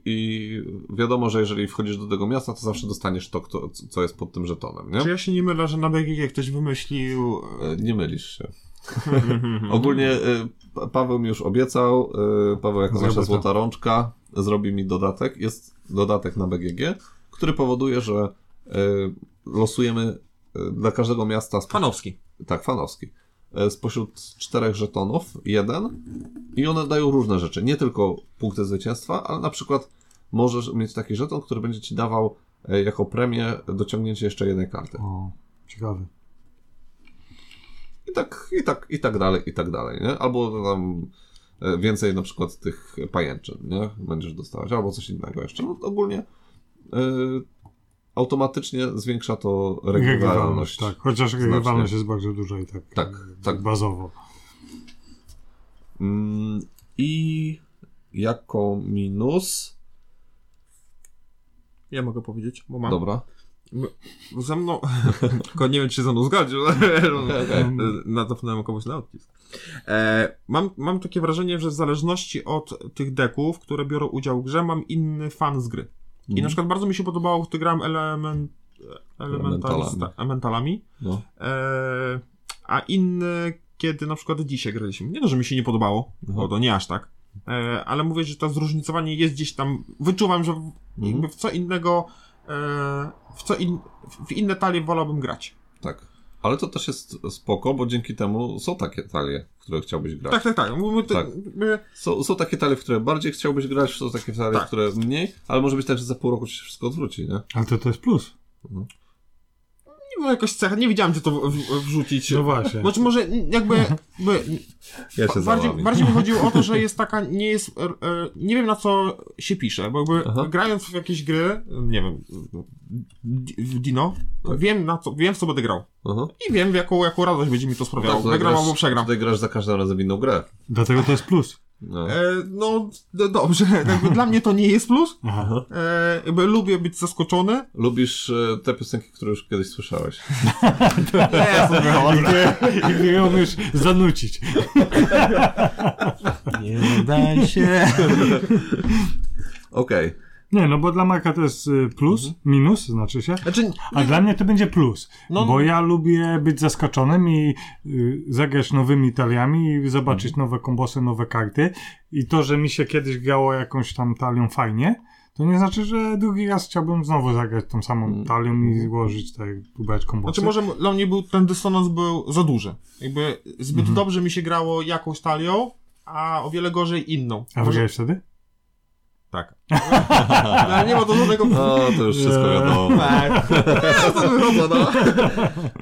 i wiadomo, że jeżeli wchodzisz do tego miasta, to zawsze dostaniesz to, kto, co jest pod tym żetonem, nie? Czy ja się nie mylę, że na BGG ktoś wymyślił... E, Nie mylisz się. Ogólnie y, Pa- Paweł mi już obiecał, y, Paweł jako Zrobię nasza złota rączka zrobi mi dodatek. Jest dodatek na BGG, który powoduje, że y, losujemy dla każdego miasta spo- Fanowski. tak, fanowski. Spośród czterech żetonów jeden i one dają różne rzeczy. Nie tylko punkty zwycięstwa, ale na przykład możesz mieć taki żeton, który będzie ci dawał jako premię dociągnięcie jeszcze jednej karty. O, ciekawe. I tak, i tak, i tak dalej, i tak dalej, nie? Albo tam e, więcej na przykład tych pajęczyn, nie? Będziesz dostawać, albo coś innego jeszcze. No, ogólnie e, automatycznie zwiększa to regrywalność. Tak, chociaż regrywalność jest bardzo duża i tak, Tak, e, tak. bazowo. Mm, I jako minus, Ja mogę powiedzieć, bo mam. dobra, Ze mną... Tylko nie wiem, czy się ze mną zgodził. Natapnąłem komuś na odcisk. E, mam, mam takie wrażenie, że w zależności od tych deków, które biorą udział w grze, mam inny fan z gry. I Mhm. na przykład bardzo mi się podobało, gdy grałem element, elementalista, elementalami, no, e, a inny, kiedy na przykład dzisiaj graliśmy. Nie to, że mi się nie podobało, Aha. bo to nie aż tak, e, ale mówię, że to zróżnicowanie jest gdzieś tam, wyczuwam, że Mhm. w, jakby w co innego, w co in, w inne talie wolałbym grać. tak. Ale to też jest spoko, bo dzięki temu są takie talie, w które chciałbyś grać. Tak, tak, tak. Te, Tak. my, Są, są takie talie, w które bardziej chciałbyś grać, są takie talie, Tak. w które mniej, ale może być tak, że za pół roku się wszystko odwróci, nie? Ale to, to jest plus. nie wiem, jakoś cecha, nie wiedziałem, gdzie to w, w, wrzucić. No właśnie. Znaczy może jakby, jakby Ja się bardziej, bardziej mi chodziło o to, że jest taka, nie jest, e, e, nie wiem na co się pisze, bo jakby Aha. grając w jakieś gry, nie wiem, w Dino, Tak. wiem na co, wiem w co będę grał. Aha. I wiem, w jaką, jaką radość będzie mi to sprawiało. Tak, tutaj Wygram albo przegram. Tutaj grasz za każdym razem inną grę. Dlatego to jest plus. No. E, no, dobrze, jakby dla mnie to nie jest plus. E, jakby lubię być zaskoczony. Lubisz e, te piosenki, które już kiedyś słyszałeś. I gdy ją umiesz zanucić. Nie daj się. Okej. Nie, no bo dla Marka to jest y, plus, Mhm. minus, znaczy się. Znaczy, A dla mnie to będzie plus, No, bo ja lubię być zaskoczonym i y, zagrać nowymi taliami i zobaczyć Mhm. nowe kombosy, nowe karty. I to, że mi się kiedyś grało jakąś tam talią fajnie, to nie znaczy, że drugi raz chciałbym znowu zagrać tą samą Mhm. talią i złożyć tak, próbować kombosy. Znaczy może dla mnie był, ten dysonans był za duży. Jakby zbyt Mhm. dobrze mi się grało jakąś talią, a o wiele gorzej inną. A Może- wygrałeś wtedy? Tak. No, ale nie ma to żadnego... No, to już wszystko wiadomo. Tak. to wychodzę, no.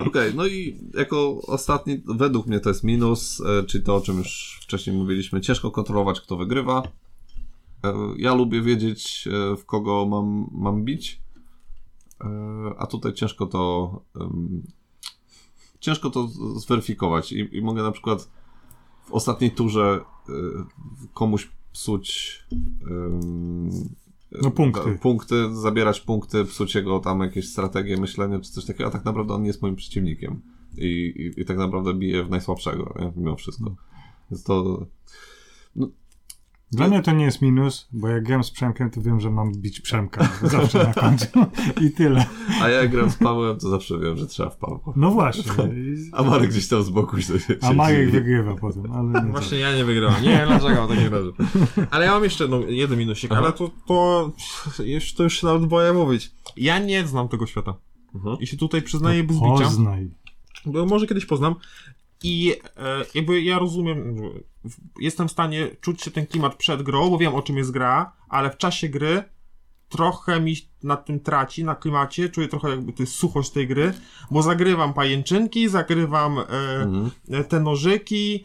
Okej, no i jako ostatni, według mnie to jest minus, e, czyli to, o czym już wcześniej mówiliśmy, ciężko kontrolować, kto wygrywa. E, Ja lubię wiedzieć, e, w kogo mam, mam bić, a tutaj ciężko to ciężko to zweryfikować i, i mogę na przykład w ostatniej turze komuś psuć em, No, punkty. punkty, zabierać punkty, psuć jego tam jakieś strategie, myślenie czy coś takiego, a tak naprawdę on nie jest moim przeciwnikiem i, i, i tak naprawdę bije w najsłabszego, nie? mimo wszystko. Więc to Dla mnie to nie jest minus, bo jak gram z Przemkiem, to wiem, że mam bić Przemka. Zawsze na końcu. I tyle. a ja jak gram z Pawłem, to zawsze wiem, że trzeba w Pawła. No właśnie. A Marek gdzieś tam z boku się A Marek wygrywa potem, ale nie Właśnie ja nie wygrałem. Nie, dlaczego w takim razie. Ale ja mam jeszcze no, jeden minusik, ale to, to, już, to już się nawet boję mówić. Ja nie znam tego świata. Mhm. I się tutaj przyznaję bez bicia. Poznaj. Bo może kiedyś poznam. I e, jakby ja rozumiem, jestem w stanie czuć się ten klimat przed grą, bo wiem o czym jest gra, ale w czasie gry trochę mi na tym traci, na klimacie, czuję trochę jakby to jest suchość tej gry, bo zagrywam pajęczynki, zagrywam e, Mhm. e, te nożyki,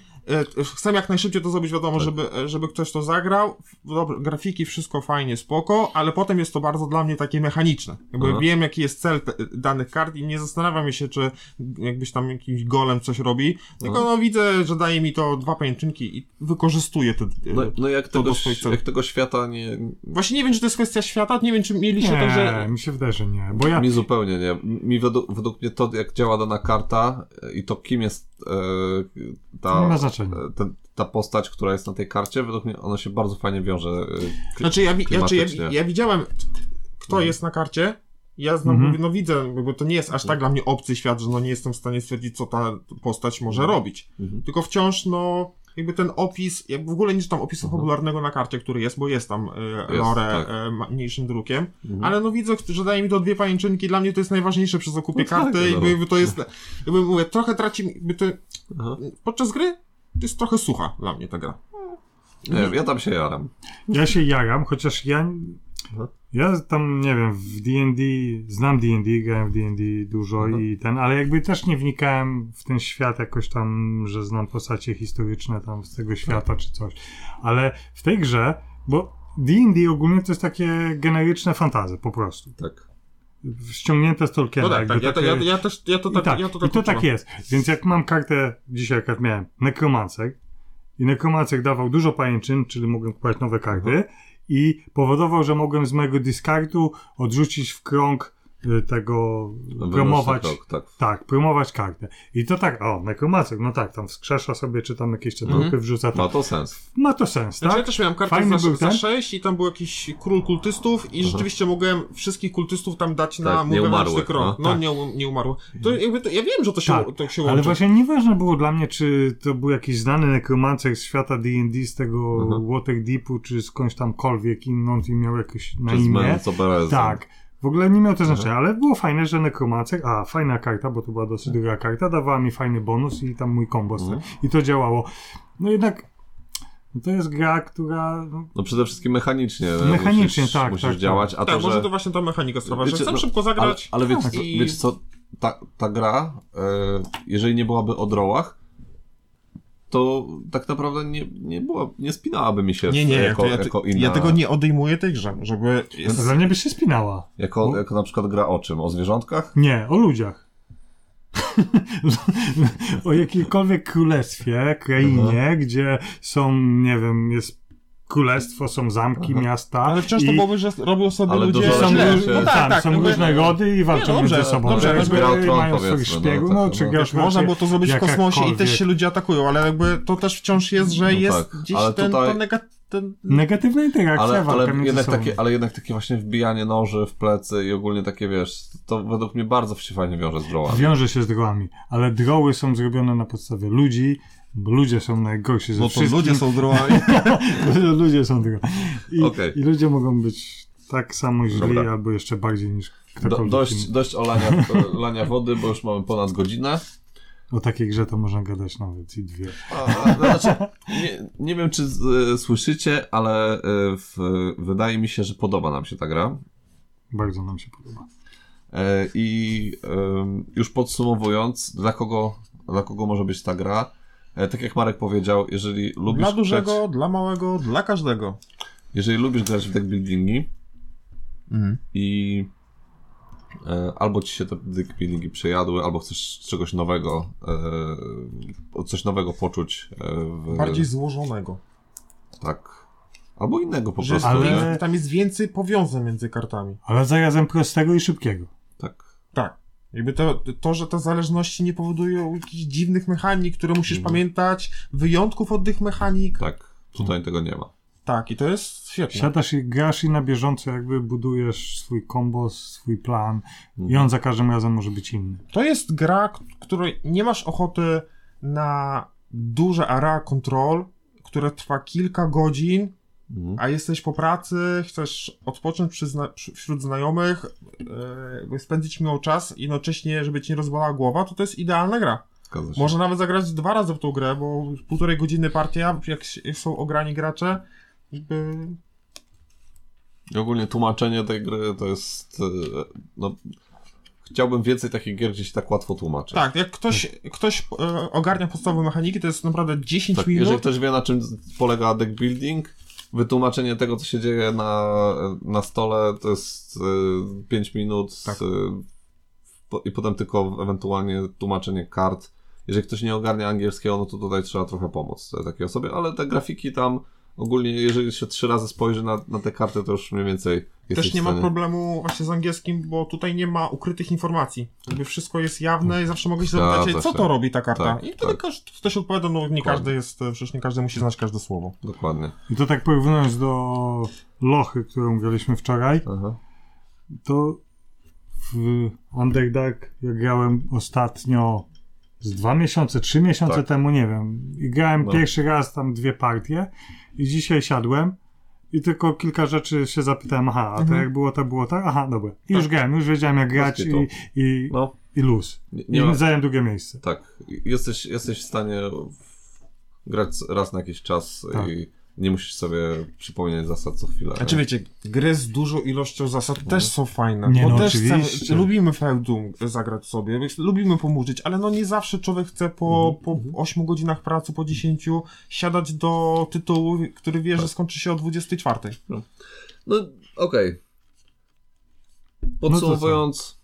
chcę jak najszybciej to zrobić, wiadomo, Tak. żeby, e, żeby ktoś to zagrał, Dobre, grafiki, wszystko fajnie, spoko, ale potem jest to bardzo dla mnie takie mechaniczne. Jakby Aha. wiem, jaki jest cel te, danych kart i nie zastanawiam się, czy jakbyś tam jakiś golem coś robi, tylko Aha. no widzę, że daje mi to dwa pajęczynki i wykorzystuję te... No, no jak, to tego, jak tego świata nie... Właśnie nie wiem, czy to jest kwestia świata, nie wiem, czy mieliście Nie, tak, że... mi się wydaje, że nie. Bo ja, Mi zupełnie nie. Mi według, według mnie to, jak działa dana karta e, i to, kim jest e, ta, Nie ma znaczenia. e, ta postać, która jest na tej karcie, według mnie ona się bardzo fajnie wiąże. e, kli- Znaczy ja, wi- ja, ja, widziałem, kto No. jest na karcie. Ja znam, Mhm. mówię, no widzę, bo to nie jest aż tak dla mnie obcy świat, że no nie jestem w stanie stwierdzić, co ta postać może robić. Mhm. Tylko wciąż, no, jakby ten opis, ja w ogóle nie czytam opisu Mhm. fabularnego na karcie, który jest, bo jest tam e, lore tak. ma- mniejszym drukiem, Mhm. ale no widzę, że daje mi to dwie pajęczynki, dla mnie to jest najważniejsze przy zakupie No tak, karty, no. jakby to jest, jakby mówię, trochę traci, mi- jakby to, Aha. podczas gry to jest trochę sucha dla mnie ta gra. Nie, ja tam się jaram. ja się jaram, chociaż ja... Aha. Ja tam, nie wiem, w D&D, znam D&D, grałem w D&D dużo Aha. i ten, ale jakby też nie wnikałem w ten świat jakoś tam, że znam postacie historyczne tam z tego świata czy coś. Ale w tej grze, bo D&D ogólnie to jest takie generyczne fantazy po prostu. Tak. Ściągnięte z Tolkiena. No tak, tak, ja, takie- ja, ja też, ja to I tak, tak, ja to i tak to tak jest. Więc jak mam kartę, dzisiaj jak miałem, nekromancek i nekromancek dawał dużo pajęczyn, czyli mogłem kupować nowe karty i powodował, że mogłem z mojego discardu odrzucić w krąg y, tego, promować, Krok, tak. tak, promować kartę. I to tak, o, nekromancek, no tak, tam wskrzesza sobie, czy tam jakieś czapy Mhm. wrzuca, to, Ma to sens. ma to sens, Znaczy, ja tak? też miałem kartę Fajny za, był za ten? 6 i tam był jakiś król kultystów i rzeczywiście mogłem wszystkich kultystów tam dać na Tak, nieumarłych, wewnętrzny krąg. no. No, Tak. nie, nie umarło. To jakby to, ja wiem, że to się, Tak, to się łączy. Ale właśnie nieważne było dla mnie, czy to był jakiś znany nekromancer z świata D&D, z tego Mhm. Waterdeepu, czy skądś tamkolwiek inną i miał jakieś na imię. Tak. W ogóle nie miał to znaczenia, ale było fajne, że nekromancer, a fajna karta, bo to była dosyć droga karta, dawała mi fajny bonus i tam mój kombos. Mhm. I to działało. No jednak no to jest gra, która... No, No przede wszystkim mechanicznie. Mechanicznie, musisz, tak, Musisz tak, działać, a tak, to, może że... to właśnie ta mechanika sprawa, że Wiecie, chcę no, szybko Ale, zagrać. ale wiecie, co, i- wiecie co, ta, ta gra, e, jeżeli nie byłaby o drołach, to tak naprawdę nie, nie była, nie spinałaby mi się Nie, nie, jako, ja, jako inna, ja tego nie odejmuję tej grze, żeby... Jest... dla mnie by się spinała. Jako, jako na przykład gra o czym? O zwierzątkach? Nie, o ludziach. o jakimkolwiek królestwie, krainie, gdzie są, nie wiem, jest królestwo, są zamki, miasta. Ale wciąż to i byłoby, że robią sobie Ale ludzie... są, się- no No tak, tak, tak, są jakby- różne rody i walczą Nie, dobrze, między sobą. dobrze, jakby Tron, mają swoich powiedzmy, no, szpiegów, tak, no, no. czy Wiesz, grasz Można było to zrobić w kosmosie i też się ludzie atakują, ale jakby to też wciąż jest, że No jest tak, gdzieś ale ten, tutaj- to ten... Negatywna interakcja, Ale, ale, jednak takie, ale jednak takie właśnie wbijanie noży w plecy i ogólnie takie, wiesz, to według mnie bardzo się fajnie wiąże z drołami. Wiąże się z drołami, ale droły są zrobione na podstawie ludzi, bo ludzie są najgorsi ze No ludzie są drołami. ludzie są drogi. I, Okej. I ludzie mogą być tak samo źli, Dobra. albo jeszcze bardziej niż Do, ktokolwiek dość, inny. dość olania, lania wody, bo już mamy ponad godzinę. O takiej grze to można gadać nawet i dwie. A, Znaczy, nie, nie wiem, czy z, słyszycie, ale e, w, wydaje mi się, że podoba nam się ta gra. Bardzo nam się podoba. E, I em, już podsumowując, dla kogo, dla kogo może być ta gra? E, Tak jak Marek powiedział, jeżeli lubisz Dla dużego, grać, dla małego, dla każdego. jeżeli lubisz grać w deck buildingi i e, albo ci się te deck buildingi przejadły, albo chcesz czegoś nowego, e, coś nowego poczuć e, w, Bardziej złożonego. tak, albo innego po Że prostu. Ale- nie? Tam jest więcej powiązań między kartami. Ale zarazem prostego i szybkiego. Tak. Tak. Jakby to, to, że te zależności nie powodują jakichś dziwnych mechanik, które musisz Mhm. pamiętać, wyjątków od tych mechanik. Tak, tutaj tego nie ma. Tak, i to jest świetne. Siadasz i grasz i na bieżąco jakby budujesz swój kombos, swój plan i Mhm. on za każdym razem może być inny. To jest gra, której nie masz ochoty na duże area control, które trwa kilka godzin, Mhm. a jesteś po pracy, chcesz odpocząć przy zna- wśród znajomych, yy, spędzić miło czas i jednocześnie, żeby ci nie rozwalała głowa, to to jest idealna gra. Można nawet zagrać dwa razy w tą grę, bo półtorej godziny partia, jak są ograni gracze, jakby I ogólnie tłumaczenie tej gry to jest. e, No, chciałbym więcej takich gier, gdzie się tak łatwo tłumaczy. tak, jak ktoś, ktoś e, ogarnia podstawowe mechaniki, to jest naprawdę 10 Tak, minut. jeżeli ktoś wie, na czym polega deck building, wytłumaczenie tego, co się dzieje na, na stole, to jest 5 minut. Tak. po- I potem tylko ewentualnie tłumaczenie kart. Jeżeli ktoś nie ogarnia angielskiego, no to tutaj trzeba trochę pomóc takiej osobie, ale te grafiki tam ogólnie, jeżeli się trzy razy spojrzy na, na te karty, to już mniej więcej Też nie w ma problemu właśnie z angielskim, bo tutaj nie ma ukrytych informacji. Jakby wszystko jest jawne i zawsze mogę się zapytać, co to robi ta karta. Tak, I wtedy tak. każdy, ktoś odpowiada, no nie Dokładnie. każdy jest, przecież nie każdy musi znać każde słowo. Dokładnie. I to tak porównując do Lochy, którą graliśmy wczoraj, Aha. to w Underdark ja grałem ostatnio z dwa miesiące, trzy miesiące Tak. temu, nie wiem. I grałem No. pierwszy raz tam dwie partie i dzisiaj siadłem i tylko kilka rzeczy się zapytałem, aha, a to Mhm. jak było, to było tak? Aha, dobra. I już Tak. grałem, już wiedziałem jak grać i, i, No, i luz. nie, I nie ma... zająłem drugie miejsce. Tak, jesteś, jesteś w stanie w- grać raz na jakiś czas Tak. i nie musisz sobie przypominać zasad co chwilę. Znaczy wiecie, gry z dużą ilością zasad też są fajne. Nie, bo no też chcemy, lubimy feudum zagrać sobie, więc lubimy pomurzyć, ale no nie zawsze człowiek chce po, Mhm, po 8 godzinach pracy, po 10 siadać do tytułu, który wie, że skończy się o 24. No, okej. Podsumowując,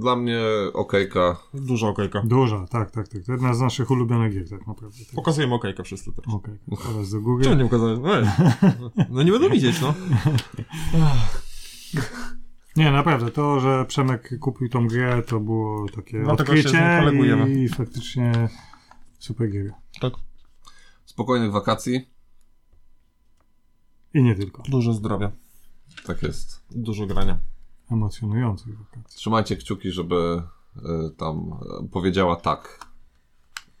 dla mnie okejka. Dużo okejka. Duża, tak, tak, tak. To jedna z naszych ulubionych gier, tak naprawdę. Tak. Pokazujemy okejkę wszyscy teraz. Okej, teraz do góry. Czemu nie pokazałeś? Ej, No nie będą widzieć, no. Nie, naprawdę, to, że Przemek kupił tą grę, to było takie nim odkrycie kolegujemy. i faktycznie super gier. Spokojnych wakacji. I nie tylko. Dużo zdrowia. Tak jest. Dużo grania. Emocjonujących wakacji. Trzymajcie kciuki, żeby y, tam y, powiedziała tak.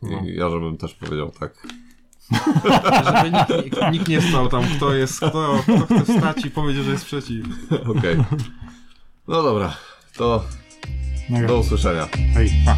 I No. ja, żebym też powiedział tak. Żeby nikt, nikt, nikt nie stał tam, kto jest, kto, kto chce wstać i powiedzieć, że jest przeciw. Okej. No dobra, to do usłyszenia. Hej. Pa.